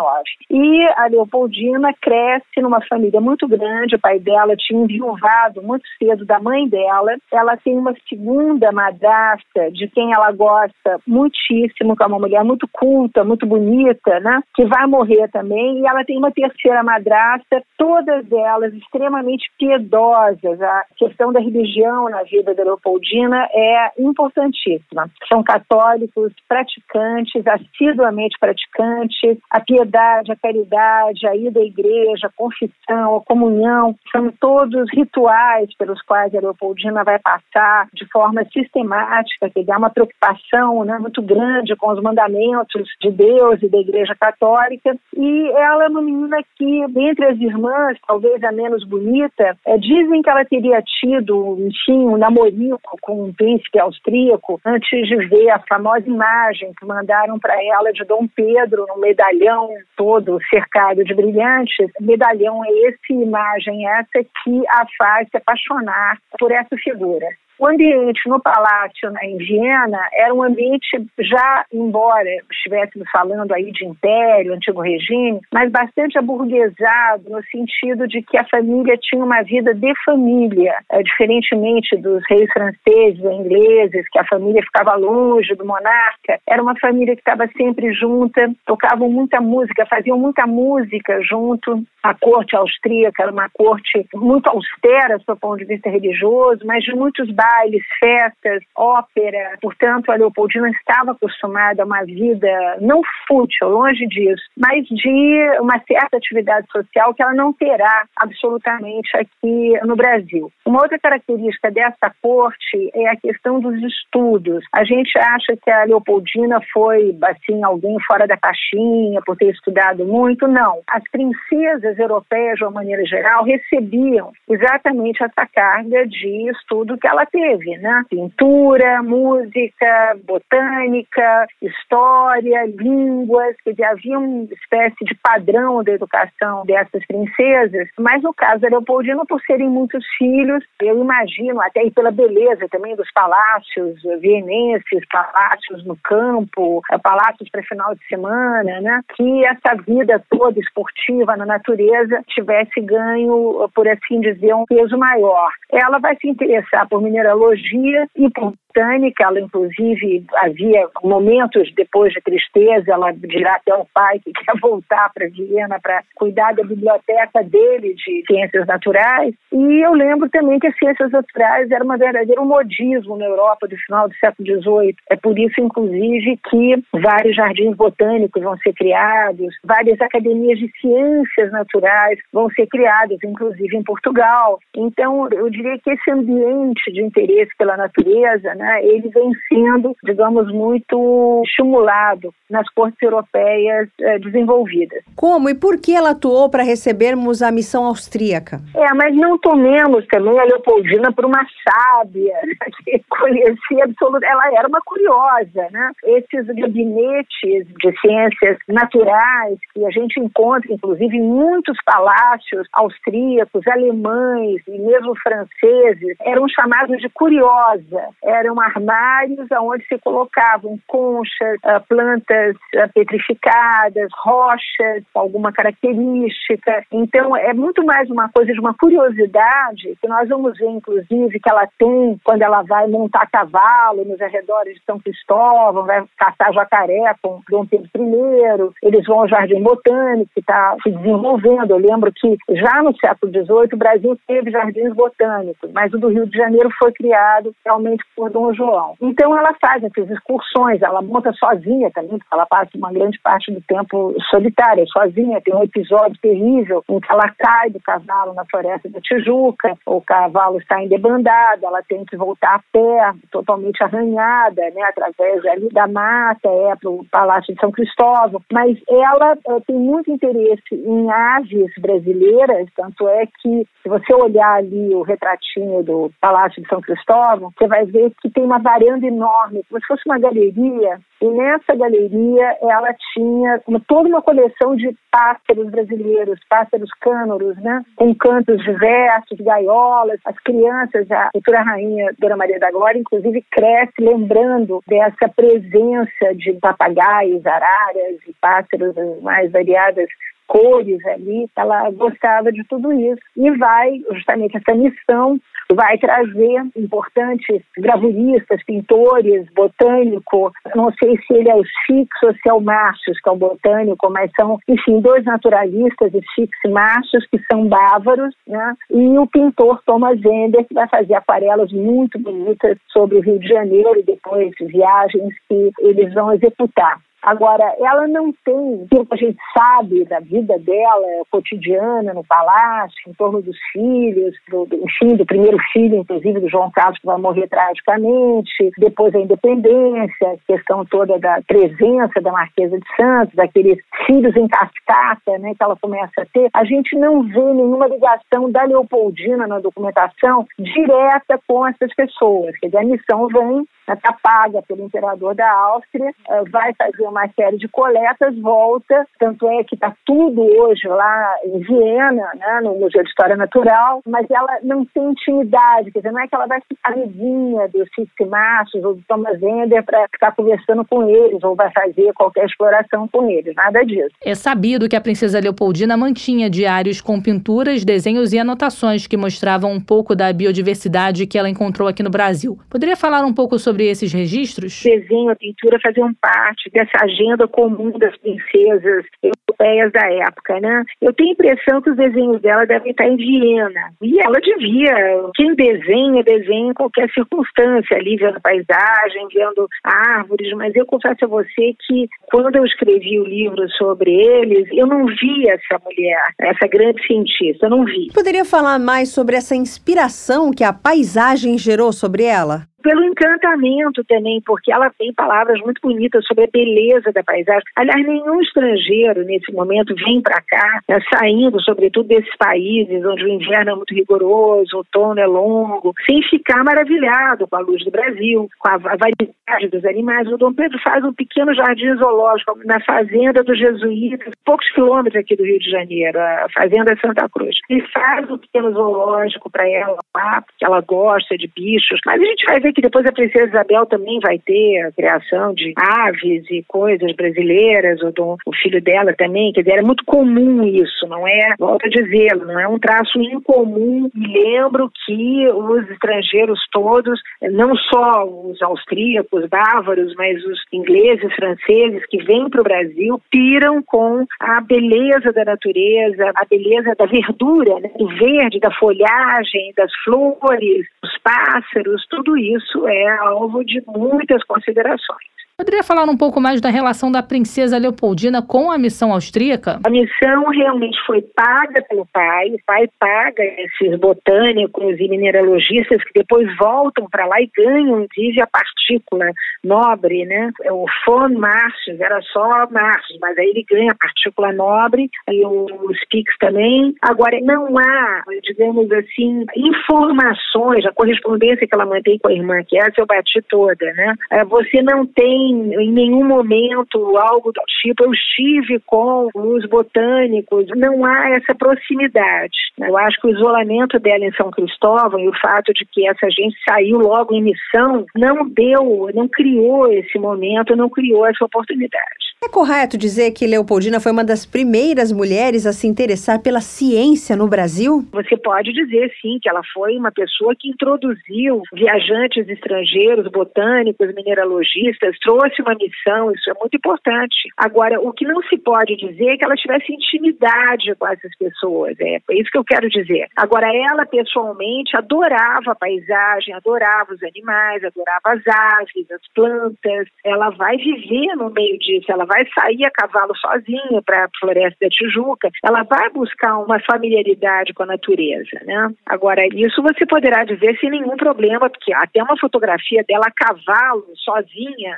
S8: E a Leopoldina cresce numa família muito grande, o pai dela tinha enviuvado muito cedo da mãe dela. Ela tem uma segunda madrasta de quem ela gosta muitíssimo, que é uma mulher muito culta, muito bonita, né? Que vai morrer também. E ela tem uma terceira madrasta, todas elas extremamente piedosas. A questão da religião na vida da Leopoldina é importantíssima. São católicos praticantes, assiduamente praticantes. A piedade, a caridade, a ida à igreja, a confissão, a comunhão são todos rituais pelos quais a Leopoldina vai passar de forma sistemática, que dá uma preocupação né, muito grande com os mandamentos de Deus e da Igreja Católica. E ela é uma menina que, dentre as irmãs, talvez a menos bonita, é, dizem que ela teria tido, enfim, um namorico com um príncipe austríaco antes de ver a famosa imagem que mandaram para ela de Dom Pedro, um medalhão todo cercado de brilhantes. Medalhão é esse imagem essa que a faz se apaixonar por essa figura. O ambiente no palácio em Viena era um ambiente já, embora estivéssemos falando aí de império, antigo regime, mas bastante aburguesado no sentido de que a família tinha uma vida de família, é, diferentemente dos reis franceses ou ingleses, que a família ficava longe do monarca. Era uma família que estava sempre junta, tocavam muita música, faziam muita música junto. A corte austríaca era uma corte muito austera, do ponto de vista religioso, mas de muitos bailes, festas, ópera. Portanto, a Leopoldina estava acostumada a uma vida não fútil, longe disso, mas de uma certa atividade social que ela não terá absolutamente aqui no Brasil. Uma outra característica dessa corte é a questão dos estudos. A gente acha que a Leopoldina foi, assim, alguém fora da caixinha por ter estudado muito. Não. As princesas europeias, de uma maneira geral, recebiam exatamente essa carga de estudo que ela teve teve, né? Pintura, música, botânica, história, línguas, quer dizer, havia uma espécie de padrão da educação dessas princesas, mas no caso da Leopoldina, por serem muitos filhos, eu imagino, até pela beleza também dos palácios vienenses, palácios no campo, eh, palácios para final de semana, né? Que essa vida toda esportiva na natureza tivesse ganho, por assim dizer, um peso maior. Ela vai se interessar por mineralogia psicologia e britânica, ela inclusive havia momentos depois de tristeza, ela dirá até ao pai que <laughs> quer voltar para Viena para cuidar da biblioteca dele de ciências naturais. E eu lembro também que as ciências naturais era uma verdadeiro modismo na Europa do final do século XVIII. É por isso, inclusive, que vários jardins botânicos vão ser criados, várias academias de ciências naturais vão ser criadas, inclusive em Portugal. Então, eu diria que esse ambiente de interesse pela natureza, né, né, ele vem sendo, digamos, muito estimulado nas cortes europeias eh, desenvolvidas.
S2: Como e por que ela atuou para recebermos a missão austríaca?
S8: É, mas não tomemos também a Leopoldina por uma sábia <laughs> que conhecia conhecia absoluta, ela era uma curiosa, né? Esses gabinetes de ciências naturais que a gente encontra, inclusive, em muitos palácios austríacos, alemães e mesmo franceses, eram chamados de curiosa. Eram armários onde se colocavam conchas, ah, plantas ah, petrificadas, rochas alguma característica. Então, é muito mais uma coisa de uma curiosidade que nós vamos ver, inclusive, que ela tem quando ela vai montar cavalo nos arredores de São Cristóvão, vai caçar jacaré com Dom Pedro I, eles vão ao Jardim Botânico, que está se desenvolvendo. Eu lembro que já no século XVIII o Brasil teve jardins botânicos, mas o do Rio de Janeiro foi criado realmente por Dom João. Então ela faz essas excursões, ela monta sozinha também, porque ela passa uma grande parte do tempo solitária, sozinha. Tem um episódio terrível em que ela cai do cavalo na floresta da Tijuca, o cavalo está endebandado, ela tem que voltar a pé, totalmente arranhada, né, através ali da mata, é para o Palácio de São Cristóvão. Mas ela é, tem muito interesse em aves brasileiras, tanto é que, se você olhar ali o retratinho do Palácio de São Cristóvão, você vai ver que tem uma varanda enorme, como se fosse uma galeria, e nessa galeria ela tinha uma, toda uma coleção de pássaros brasileiros, pássaros cânoros, né? com cantos diversos, gaiolas. As crianças, a futura rainha Dona Maria da Glória, inclusive, cresce lembrando dessa presença de papagaios, araras e pássaros mais variadas cores ali, ela gostava de tudo isso. E vai, justamente essa missão, vai trazer importantes gravuristas, pintores, botânico, não sei se ele é o Fix ou se é o Márcios, que é o botânico, mas são, enfim, dois naturalistas, o Fix e Márcios, que são bávaros, né? e o pintor Thomas Ender, que vai fazer aquarelas muito bonitas sobre o Rio de Janeiro e depois viagens que eles vão executar. Agora, ela não tem aquilo que a gente sabe da vida dela cotidiana no palácio, em torno dos filhos, do, enfim, do primeiro filho, inclusive, do João Carlos, que vai morrer tragicamente, depois a independência, a questão toda da presença da Marquesa de Santos, daqueles filhos em cascata né, que ela começa a ter. A gente não vê nenhuma ligação da Leopoldina na documentação direta com essas pessoas. Quer dizer, a missão vem, está paga pelo imperador da Áustria, eh, vai fazer uma série de coletas, volta, tanto é que está tudo hoje lá em Viena, né, no Museu de História Natural, mas ela não tem intimidade, quer dizer, não é que ela vai ficar amiguinha do Cisco Machos ou do Thomas Ender para ficar conversando com eles ou vai fazer qualquer exploração com eles, nada disso.
S1: É sabido que a princesa Leopoldina mantinha diários com pinturas, desenhos e anotações que mostravam um pouco da biodiversidade que ela encontrou aqui no Brasil. Poderia falar um pouco sobre esses registros?
S8: Desenho, a pintura faziam parte dessa agenda comum das princesas europeias da época, né? Eu tenho a impressão que os desenhos dela devem estar em Viena. E ela devia, quem desenha, desenha em qualquer circunstância, ali vendo paisagem, vendo árvores, mas eu confesso a você que quando eu escrevi o livro sobre eles, eu não vi essa mulher, essa grande cientista, eu não vi.
S2: Poderia falar mais sobre essa inspiração que a paisagem gerou sobre ela?
S8: Pelo encantamento também, porque ela tem palavras muito bonitas sobre a beleza da paisagem. Aliás, nenhum estrangeiro nesse momento vem para cá, né, saindo sobretudo desses países onde o inverno é muito rigoroso, o outono é longo, sem ficar maravilhado com a luz do Brasil, com a variedade dos animais. O Dom Pedro faz um pequeno jardim zoológico na fazenda dos jesuítas, poucos quilômetros aqui do Rio de Janeiro, a fazenda Santa Cruz. Ele faz um pequeno zoológico para ela lá, porque ela gosta de bichos, mas a gente vai ver que depois a princesa Isabel também vai ter a criação de aves e coisas brasileiras, ou do, o filho dela também, quer dizer, era muito comum isso, não é, volto a dizer, não é um traço incomum. E lembro que os estrangeiros todos, não só os austríacos, bávaros, mas os ingleses, franceses que vêm para o Brasil, piram com a beleza da natureza, a beleza da verdura, né? do verde, da folhagem, das flores, dos pássaros, tudo isso isso é alvo de muitas considerações.
S1: Poderia falar um pouco mais da relação da princesa Leopoldina com a missão austríaca?
S8: A missão realmente foi paga pelo pai, o pai paga esses botânicos e mineralogistas que depois voltam para lá e ganham, inclusive, a partícula nobre, né? O von Martius era só Martius, mas aí ele ganha a partícula nobre, e os PIX também. Agora, não há, digamos assim, informações, a correspondência que ela mantém com a irmã, que essa eu bati toda, né? É, você não tem em nenhum momento algo do tipo, eu estive com os botânicos, não há essa proximidade. Eu acho que o isolamento dela em São Cristóvão e o fato de que essa gente saiu logo em missão não deu, não criou esse momento, não criou essa oportunidade.
S2: É correto dizer que Leopoldina foi uma das primeiras mulheres a se interessar pela ciência no Brasil?
S8: Você pode dizer sim que ela foi uma pessoa que introduziu viajantes estrangeiros, botânicos, mineralogistas, trouxe uma missão, isso é muito importante. Agora, o que não se pode dizer é que ela tivesse intimidade com essas pessoas, é, é isso que eu quero dizer. Agora, ela pessoalmente adorava a paisagem, adorava os animais, adorava as aves, as plantas, ela vai viver no meio disso, ela vai sair a cavalo sozinha para a Floresta da Tijuca, ela vai buscar uma familiaridade com a natureza, né? Agora, isso você poderá dizer sem nenhum problema, porque até uma fotografia dela a cavalo, sozinha,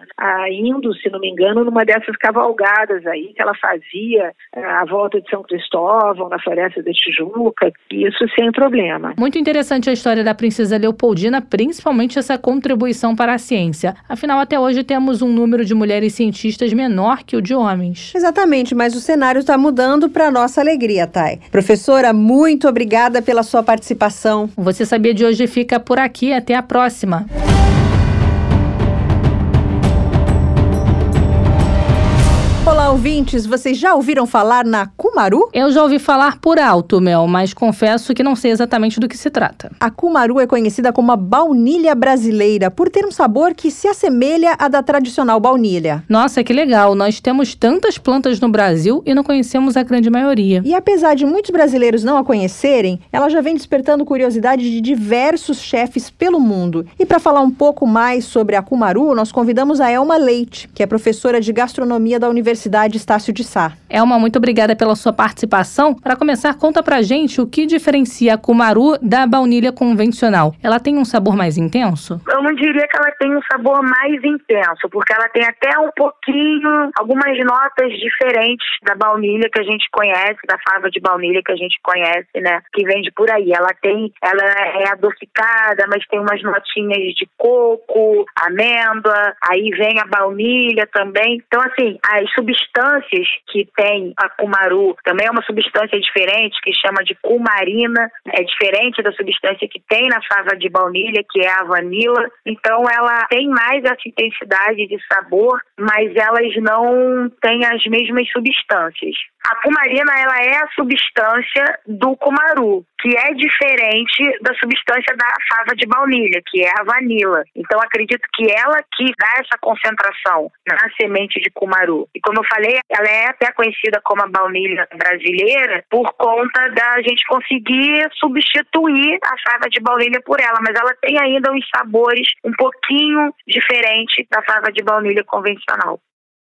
S8: indo, se não me engano, numa dessas cavalgadas aí que ela fazia ah, à volta de São Cristóvão, na Floresta da Tijuca, isso sem problema.
S1: Muito interessante a história da princesa Leopoldina, principalmente essa contribuição para a ciência. Afinal, até hoje temos um número de mulheres cientistas menor que o de homens.
S2: Exatamente, mas o cenário está mudando para nossa alegria, Thay. Professora, muito obrigada pela sua participação.
S1: Você Sabia de hoje fica por aqui. Até a próxima.
S2: Ouvintes. Vocês já ouviram falar na Kumaru?
S1: Eu já ouvi falar por alto, Mel, mas confesso que não sei exatamente do que se trata.
S2: A Kumaru é conhecida como a baunilha brasileira, por ter um sabor que se assemelha à da tradicional baunilha.
S1: Nossa, que legal. Nós temos tantas plantas no Brasil e não conhecemos a grande maioria.
S2: E apesar de muitos brasileiros não a conhecerem, ela já vem despertando curiosidade de diversos chefes pelo mundo. E para falar um pouco mais sobre a Kumaru, nós convidamos a Elma Leite, que é professora de gastronomia da Universidade Universidade Estácio de Sá.
S1: Elma, muito obrigada pela sua participação. Para começar, conta pra gente o que diferencia a cumaru da baunilha convencional. Ela tem um sabor mais intenso?
S9: Eu não diria que ela tem um sabor mais intenso, porque ela tem até um pouquinho, algumas notas diferentes da baunilha que a gente conhece, da fava de baunilha que a gente conhece, né? Que vende por aí. Ela tem, ela é adocicada, mas tem umas notinhas de coco, amêndoa, aí vem a baunilha também. Então, assim, as substâncias que tem a cumaru também é uma substância diferente que chama de cumarina, é diferente da substância que tem na fava de baunilha, que é a vanila. Então ela tem mais essa intensidade de sabor, mas elas não têm as mesmas substâncias. A cumarina ela é a substância do cumaru, que é diferente da substância da fava de baunilha, que é a vanila. Então acredito que ela que dá essa concentração na semente de cumaru. E como eu falei, ela é até conhecida como a baunilha brasileira por conta da gente conseguir substituir a fava de baunilha por ela, mas ela tem ainda uns sabores um pouquinho diferentes da fava de baunilha convencional.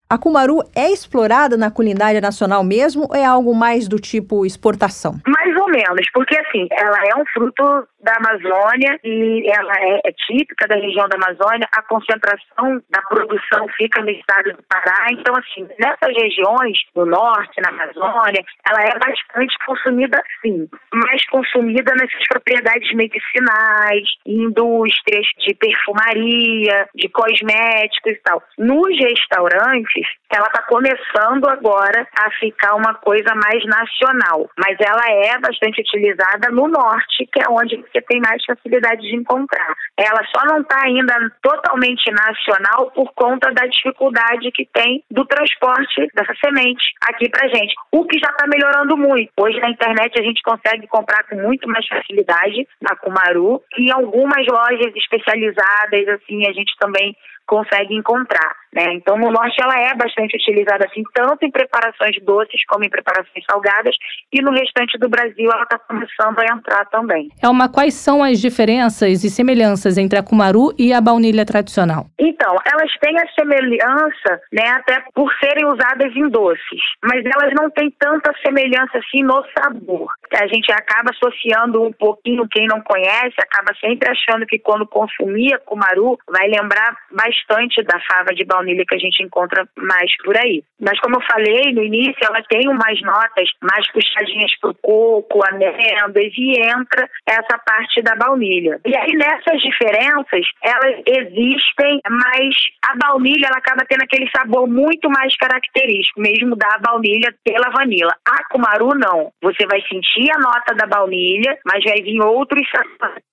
S2: A cumaru é explorada na culinária nacional mesmo ou é algo mais do tipo exportação?
S9: Mais ou menos, porque assim, ela é um fruto da Amazônia e ela é, é, típica da região da Amazônia. A concentração da produção fica no estado do Pará. Então, assim, nessas regiões do norte, na Amazônia, ela é bastante consumida, sim, mais consumida nessas propriedades medicinais, indústrias de perfumaria, de cosméticos e tal. Nos restaurantes, ela está começando agora a ficar uma coisa mais nacional, mas ela é bastante utilizada no norte, que é onde você tem mais facilidade de encontrar. Ela só não está ainda totalmente nacional por conta da dificuldade que tem do transporte dessa semente aqui para gente, o que já está melhorando muito. Hoje na internet a gente consegue comprar com muito mais facilidade na Kumaru e algumas lojas especializadas assim a gente também consegue encontrar. Né? Então, no norte ela é bastante utilizada assim, tanto em preparações doces como em preparações salgadas, e no restante do Brasil ela está começando a entrar também.
S1: Elma, quais são as diferenças e semelhanças entre a cumaru e a baunilha tradicional?
S9: Então, elas têm a semelhança, né, até por serem usadas em doces, mas elas não têm tanta semelhança assim no sabor. A gente acaba associando um pouquinho, quem não conhece, acaba sempre achando que quando consumia cumaru, vai lembrar bastante da fava de baunilha que a gente encontra mais por aí. Mas como eu falei no início, ela tem umas notas mais puxadinhas pro coco, amêndoas e entra essa parte da baunilha. E aí nessas diferenças, elas existem, mas a baunilha ela acaba tendo aquele sabor muito mais característico, mesmo da baunilha pela vanila. A cumaru não. Você vai sentir a nota da baunilha, mas vai vir outros sabores.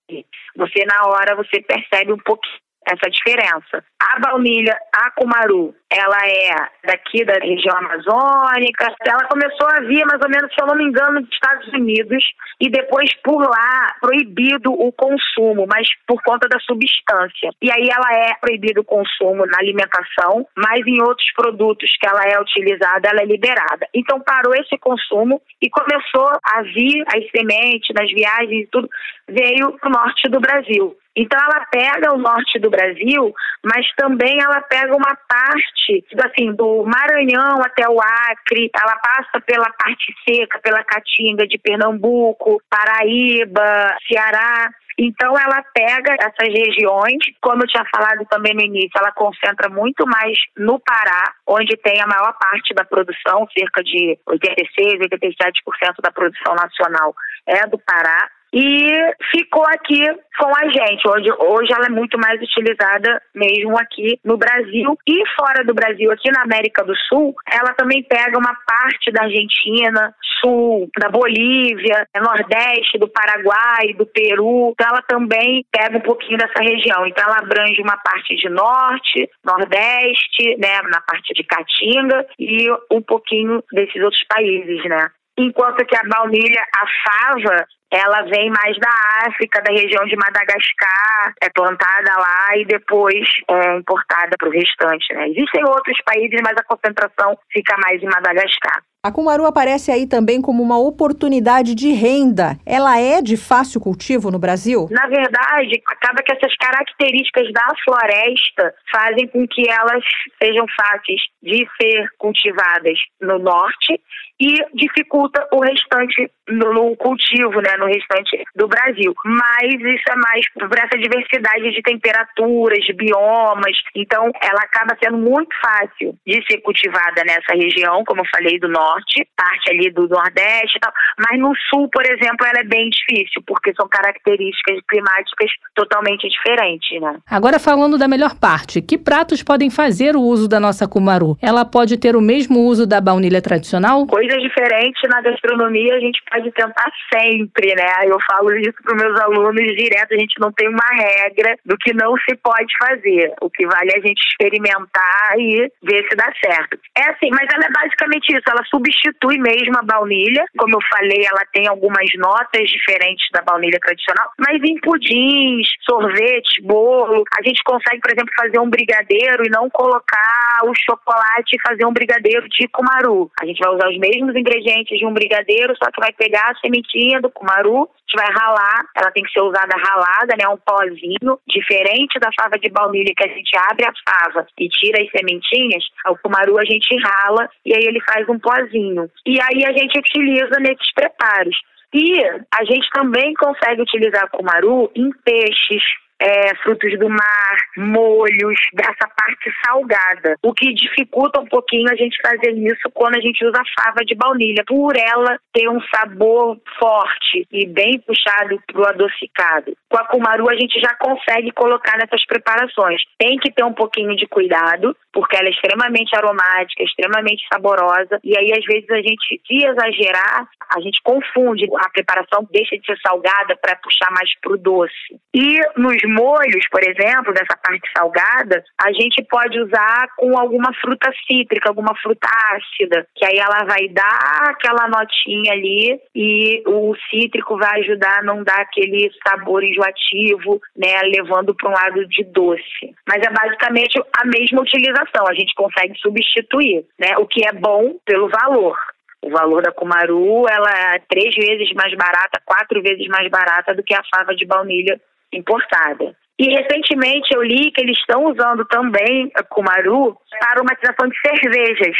S9: Você na hora você percebe um pouquinho essa diferença. A baunilha, a cumaru, ela é daqui da região amazônica. Ela começou a vir mais ou menos, se eu não me engano, dos Estados Unidos e depois por lá proibido o consumo, mas por conta da substância. E aí ela é proibido o consumo na alimentação, mas em outros produtos que ela é utilizada, ela é liberada. Então parou esse consumo e começou a vir as sementes nas viagens e tudo, veio para o norte do Brasil. Então ela pega o norte do Brasil, mas também ela pega uma parte, assim, do Maranhão até o Acre, ela passa pela parte seca, pela Caatinga de Pernambuco, Paraíba, Ceará. Então ela pega essas regiões, como eu tinha falado também no início, ela concentra muito mais no Pará, onde tem a maior parte da produção, cerca de 86, 87% da produção nacional é do Pará e ficou aqui com a gente. Hoje, hoje ela é muito mais utilizada mesmo aqui no Brasil e fora do Brasil, aqui na América do Sul, ela também pega uma parte da Argentina, sul, da Bolívia, nordeste, do Paraguai, do Peru. Então ela também pega um pouquinho dessa região. Então ela abrange uma parte de norte, nordeste, né, na parte de Caatinga e um pouquinho desses outros países, né? Enquanto que a baunilha, a fava, ela vem mais da África, da região de Madagascar, é plantada lá e depois é importada para o restante. Né? Existem outros países, mas a concentração fica mais em Madagascar.
S2: A cumaru aparece aí também como uma oportunidade de renda. Ela é de fácil cultivo no Brasil?
S9: Na verdade, acaba que essas características da floresta fazem com que elas sejam fáceis de ser cultivadas no norte e dificulta o restante no, cultivo, né, no restante do Brasil. Mas isso é mais por essa diversidade de temperaturas, de biomas. Então, ela acaba sendo muito fácil de ser cultivada nessa região, como eu falei, do norte, parte ali do nordeste e tal. Mas no sul, por exemplo, ela é bem difícil, porque são características climáticas totalmente diferentes, né?
S1: Agora, falando da melhor parte, que pratos podem fazer o uso da nossa cumaru? Ela pode ter o mesmo uso da baunilha tradicional?
S9: Coisas diferentes na gastronomia a gente pode tentar sempre, né? Eu falo isso para meus alunos direto, a gente não tem uma regra do que não se pode fazer. O que vale é a gente experimentar e ver se dá certo. É assim, mas ela é basicamente isso, ela substitui mesmo a baunilha. Como eu falei, ela tem algumas notas diferentes da baunilha tradicional, mas em pudins, sorvete, bolo, a gente consegue, por exemplo, fazer um brigadeiro e não colocar o chocolate e fazer um brigadeiro de cumaru. A gente vai usar os mesmos ingredientes de um brigadeiro, só que vai pegar a sementinha do cumaru, a gente vai ralar, ela tem que ser usada ralada, né, um pozinho, diferente da fava de baunilha que a gente abre a fava e tira as sementinhas, o cumaru a gente rala e aí ele faz um pozinho. E aí a gente utiliza nesses preparos. E a gente também consegue utilizar cumaru em peixes, é, frutos do mar, molhos, dessa parte salgada. O que dificulta um pouquinho a gente fazer isso quando a gente usa fava de baunilha, por ela ter um sabor forte e bem puxado pro adocicado. Com a cumaru a gente já consegue colocar nessas preparações. Tem que ter um pouquinho de cuidado, porque ela é extremamente aromática, extremamente saborosa, e aí às vezes a gente, se exagerar, a gente confunde. A preparação deixa de ser salgada para puxar mais pro doce. E nos molhos, por exemplo, dessa parte salgada, a gente pode usar com alguma fruta cítrica, alguma fruta ácida, que aí ela vai dar aquela notinha ali e o cítrico vai ajudar a não dar aquele sabor enjoativo, né, levando para um lado de doce. Mas é basicamente a mesma utilização, a gente consegue substituir, né, o que é bom pelo valor. O valor da cumaru ela é três vezes mais barata, quatro vezes mais barata do que a fava de baunilha importada. E recentemente eu li que eles estão usando também a cumaru para aromatização de cervejas.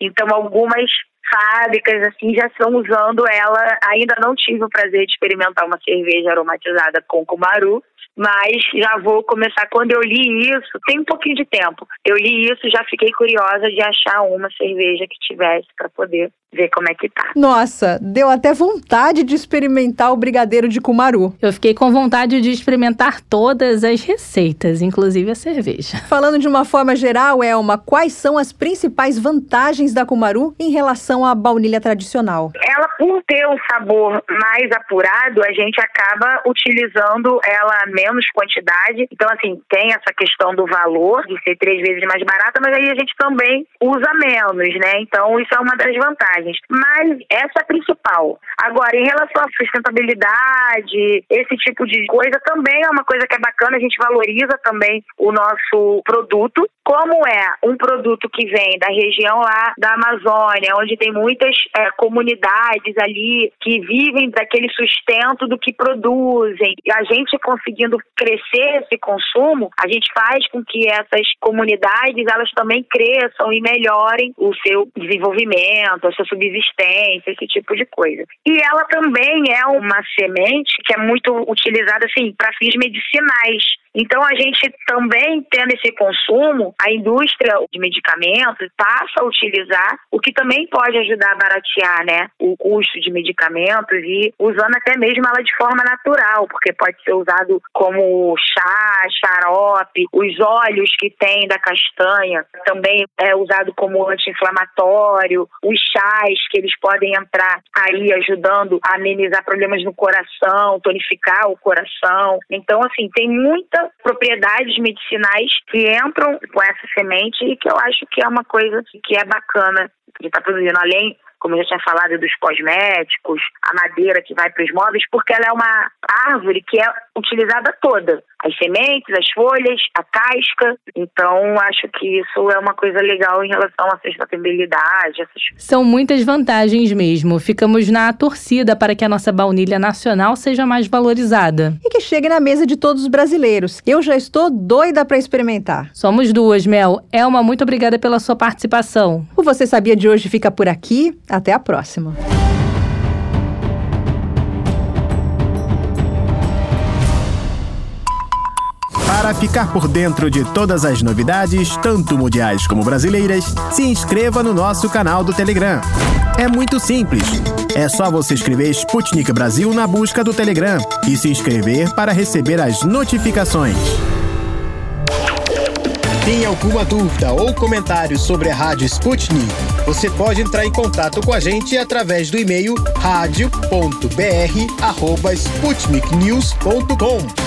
S9: Então algumas fábricas assim já estão usando ela. Ainda não tive o prazer de experimentar uma cerveja aromatizada com cumaru, mas já vou começar. Quando eu li isso, tem um pouquinho de tempo. Eu li isso, já fiquei curiosa de achar uma cerveja que tivesse para poder ver como é que tá.
S2: Nossa, deu até vontade de experimentar o brigadeiro de cumaru.
S1: Eu fiquei com vontade de experimentar todas as receitas, inclusive a cerveja. <laughs>
S2: Falando de uma forma geral, Elma, quais são as principais vantagens da cumaru em relação à baunilha tradicional?
S9: Ela, por ter um sabor mais apurado, a gente acaba utilizando ela menos quantidade. Então, assim, tem essa questão do valor de ser três vezes mais barata, mas aí a gente também usa menos, né? Então, isso é uma das vantagens mas essa é a principal. Agora, em relação à sustentabilidade, esse tipo de coisa também é uma coisa que é bacana, a gente valoriza também o nosso produto. Como é um produto que vem da região lá da Amazônia, onde tem muitas é, comunidades ali que vivem daquele sustento do que produzem, e a gente conseguindo crescer esse consumo, a gente faz com que essas comunidades elas também cresçam e melhorem o seu desenvolvimento, a sua subsistência, esse tipo de coisa. E ela também é uma semente que é muito utilizada assim para fins medicinais. Então, a gente também tendo esse consumo, a indústria de medicamentos passa a utilizar, o que também pode ajudar a baratear né, o custo de medicamentos e usando até mesmo ela de forma natural, porque pode ser usado como chá, xarope, os óleos que tem da castanha também é usado como anti-inflamatório, os chás que eles podem entrar aí ajudando a amenizar problemas no coração, tonificar o coração. Então, assim, tem muita propriedades medicinais que entram com essa semente e que eu acho que é uma coisa que é bacana de estar tá produzindo. Além como eu já tinha falado, dos cosméticos, a madeira que vai para os móveis, porque ela é uma árvore que é utilizada toda. As sementes, as folhas, a casca. Então, acho que isso é uma coisa legal em relação à sustentabilidade. Essas...
S1: São muitas vantagens mesmo. Ficamos na torcida para que a nossa baunilha nacional seja mais valorizada.
S2: E que chegue na mesa de todos os brasileiros. Eu já estou doida para experimentar.
S1: Somos duas, Mel. Elma, muito obrigada pela sua participação.
S2: O Você Sabia de hoje fica por aqui. Até a próxima.
S3: Para ficar por dentro de todas as novidades, tanto mundiais como brasileiras, se inscreva no nosso canal do Telegram. É muito simples. É só você escrever Sputnik Brasil na busca do Telegram e se inscrever para receber as notificações. Tem alguma dúvida ou comentário sobre a Rádio Sputnik? Você pode entrar em contato com a gente através do e-mail radio.br@sputniknews.com.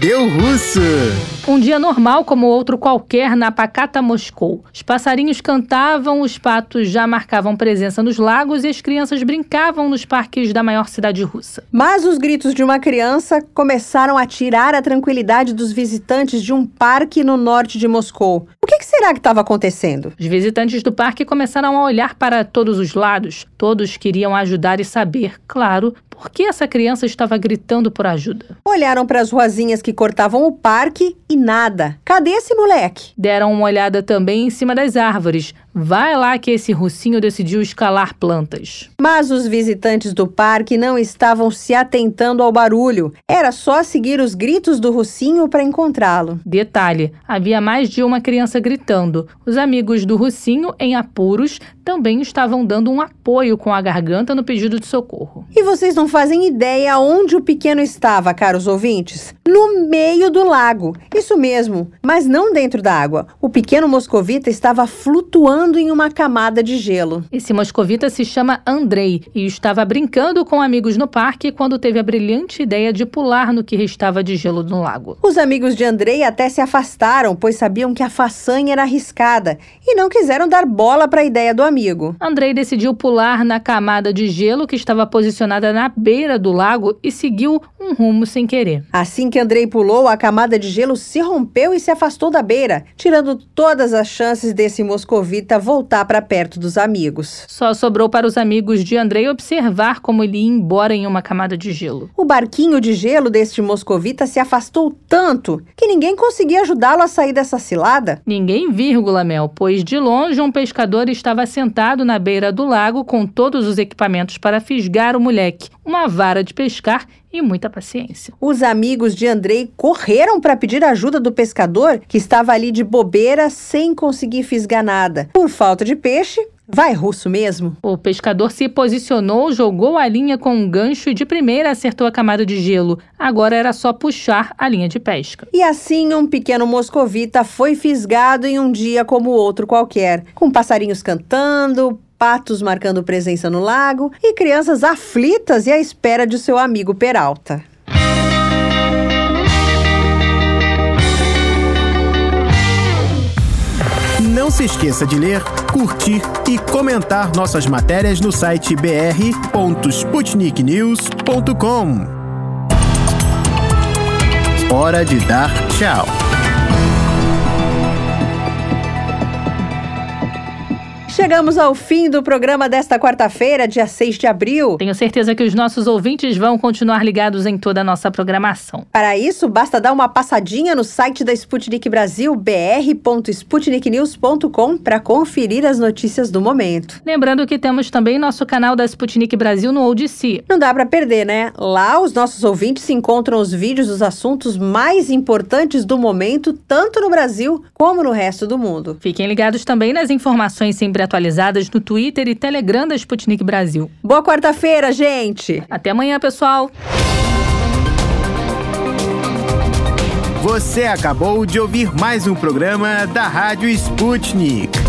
S3: deu russo!
S1: Um dia normal como outro qualquer na Pacata Moscou. Os passarinhos cantavam, os patos já marcavam presença nos lagos e as crianças brincavam nos parques da maior cidade russa.
S2: Mas os gritos de uma criança começaram a tirar a tranquilidade dos visitantes de um parque no norte de Moscou. O que, que será que estava acontecendo?
S1: Os visitantes do parque começaram a olhar para todos os lados. Todos queriam ajudar e saber, claro, por que essa criança estava gritando por ajuda.
S2: Olharam para as ruazinhas que cortavam o parque e nada. Cadê esse moleque?
S1: Deram uma olhada também em cima das árvores. Vai lá que esse russinho decidiu escalar plantas.
S2: Mas os visitantes do parque não estavam se atentando ao barulho. Era só seguir os gritos do russinho para encontrá-lo.
S1: Detalhe: havia mais de uma criança gritando. Os amigos do russinho, em apuros, também estavam dando um apoio com a garganta no pedido de socorro.
S2: E vocês não fazem ideia onde o pequeno estava, caros ouvintes? No meio do lago. Isso mesmo, mas não dentro da água. O pequeno moscovita estava flutuando pulando em uma camada de gelo.
S1: Esse moscovita se chama Andrei e estava brincando com amigos no parque quando teve a brilhante ideia de pular no que restava de gelo no lago.
S2: Os amigos de Andrei até se afastaram, pois sabiam que a façanha era arriscada e não quiseram dar bola para a ideia do amigo.
S1: Andrei decidiu pular na camada de gelo que estava posicionada na beira do lago e seguiu um rumo sem querer.
S2: Assim que Andrei pulou, a camada de gelo se rompeu e se afastou da beira, tirando todas as chances desse moscovita voltar para perto dos amigos.
S1: Só sobrou para os amigos de Andrei observar como ele ia embora em uma camada de gelo.
S2: O barquinho de gelo deste moscovita se afastou tanto que ninguém conseguia ajudá-lo a sair dessa cilada.
S1: Ninguém, vírgula, Mel, pois de longe um pescador estava sentado na beira do lago com todos os equipamentos para fisgar o moleque, uma vara de pescar e muita paciência.
S2: Os amigos de Andrei correram para pedir ajuda do pescador, que estava ali de bobeira sem conseguir fisgar nada. Por falta de peixe, Vai russo mesmo?
S1: O pescador se posicionou, jogou a linha com um gancho e de primeira acertou a camada de gelo. Agora era só puxar a linha de pesca.
S2: E assim um pequeno moscovita foi fisgado em um dia como outro qualquer, com passarinhos cantando, patos marcando presença no lago e crianças aflitas e à espera de seu amigo Peralta.
S3: Não se esqueça de ler, curtir e comentar nossas matérias no site br.sputniknews.com. Hora de dar tchau.
S2: Chegamos ao fim do programa desta quarta-feira, dia 6 de abril.
S1: Tenho certeza que os nossos ouvintes vão continuar ligados em toda a nossa programação.
S2: Para isso, basta dar uma passadinha no site da Sputnik Brasil, br.sputniknews.com, para conferir as notícias do momento.
S1: Lembrando que temos também nosso canal da Sputnik Brasil no Odyssey.
S2: Não dá para perder, né? Lá os nossos ouvintes encontram os vídeos dos assuntos mais importantes do momento, tanto no Brasil como no resto do mundo.
S1: Fiquem ligados também nas informações sempre atualizadas no Twitter e Telegram da Sputnik Brasil.
S2: Boa quarta-feira, gente!
S1: Até amanhã, pessoal!
S3: Você acabou de ouvir mais um programa da Rádio Sputnik.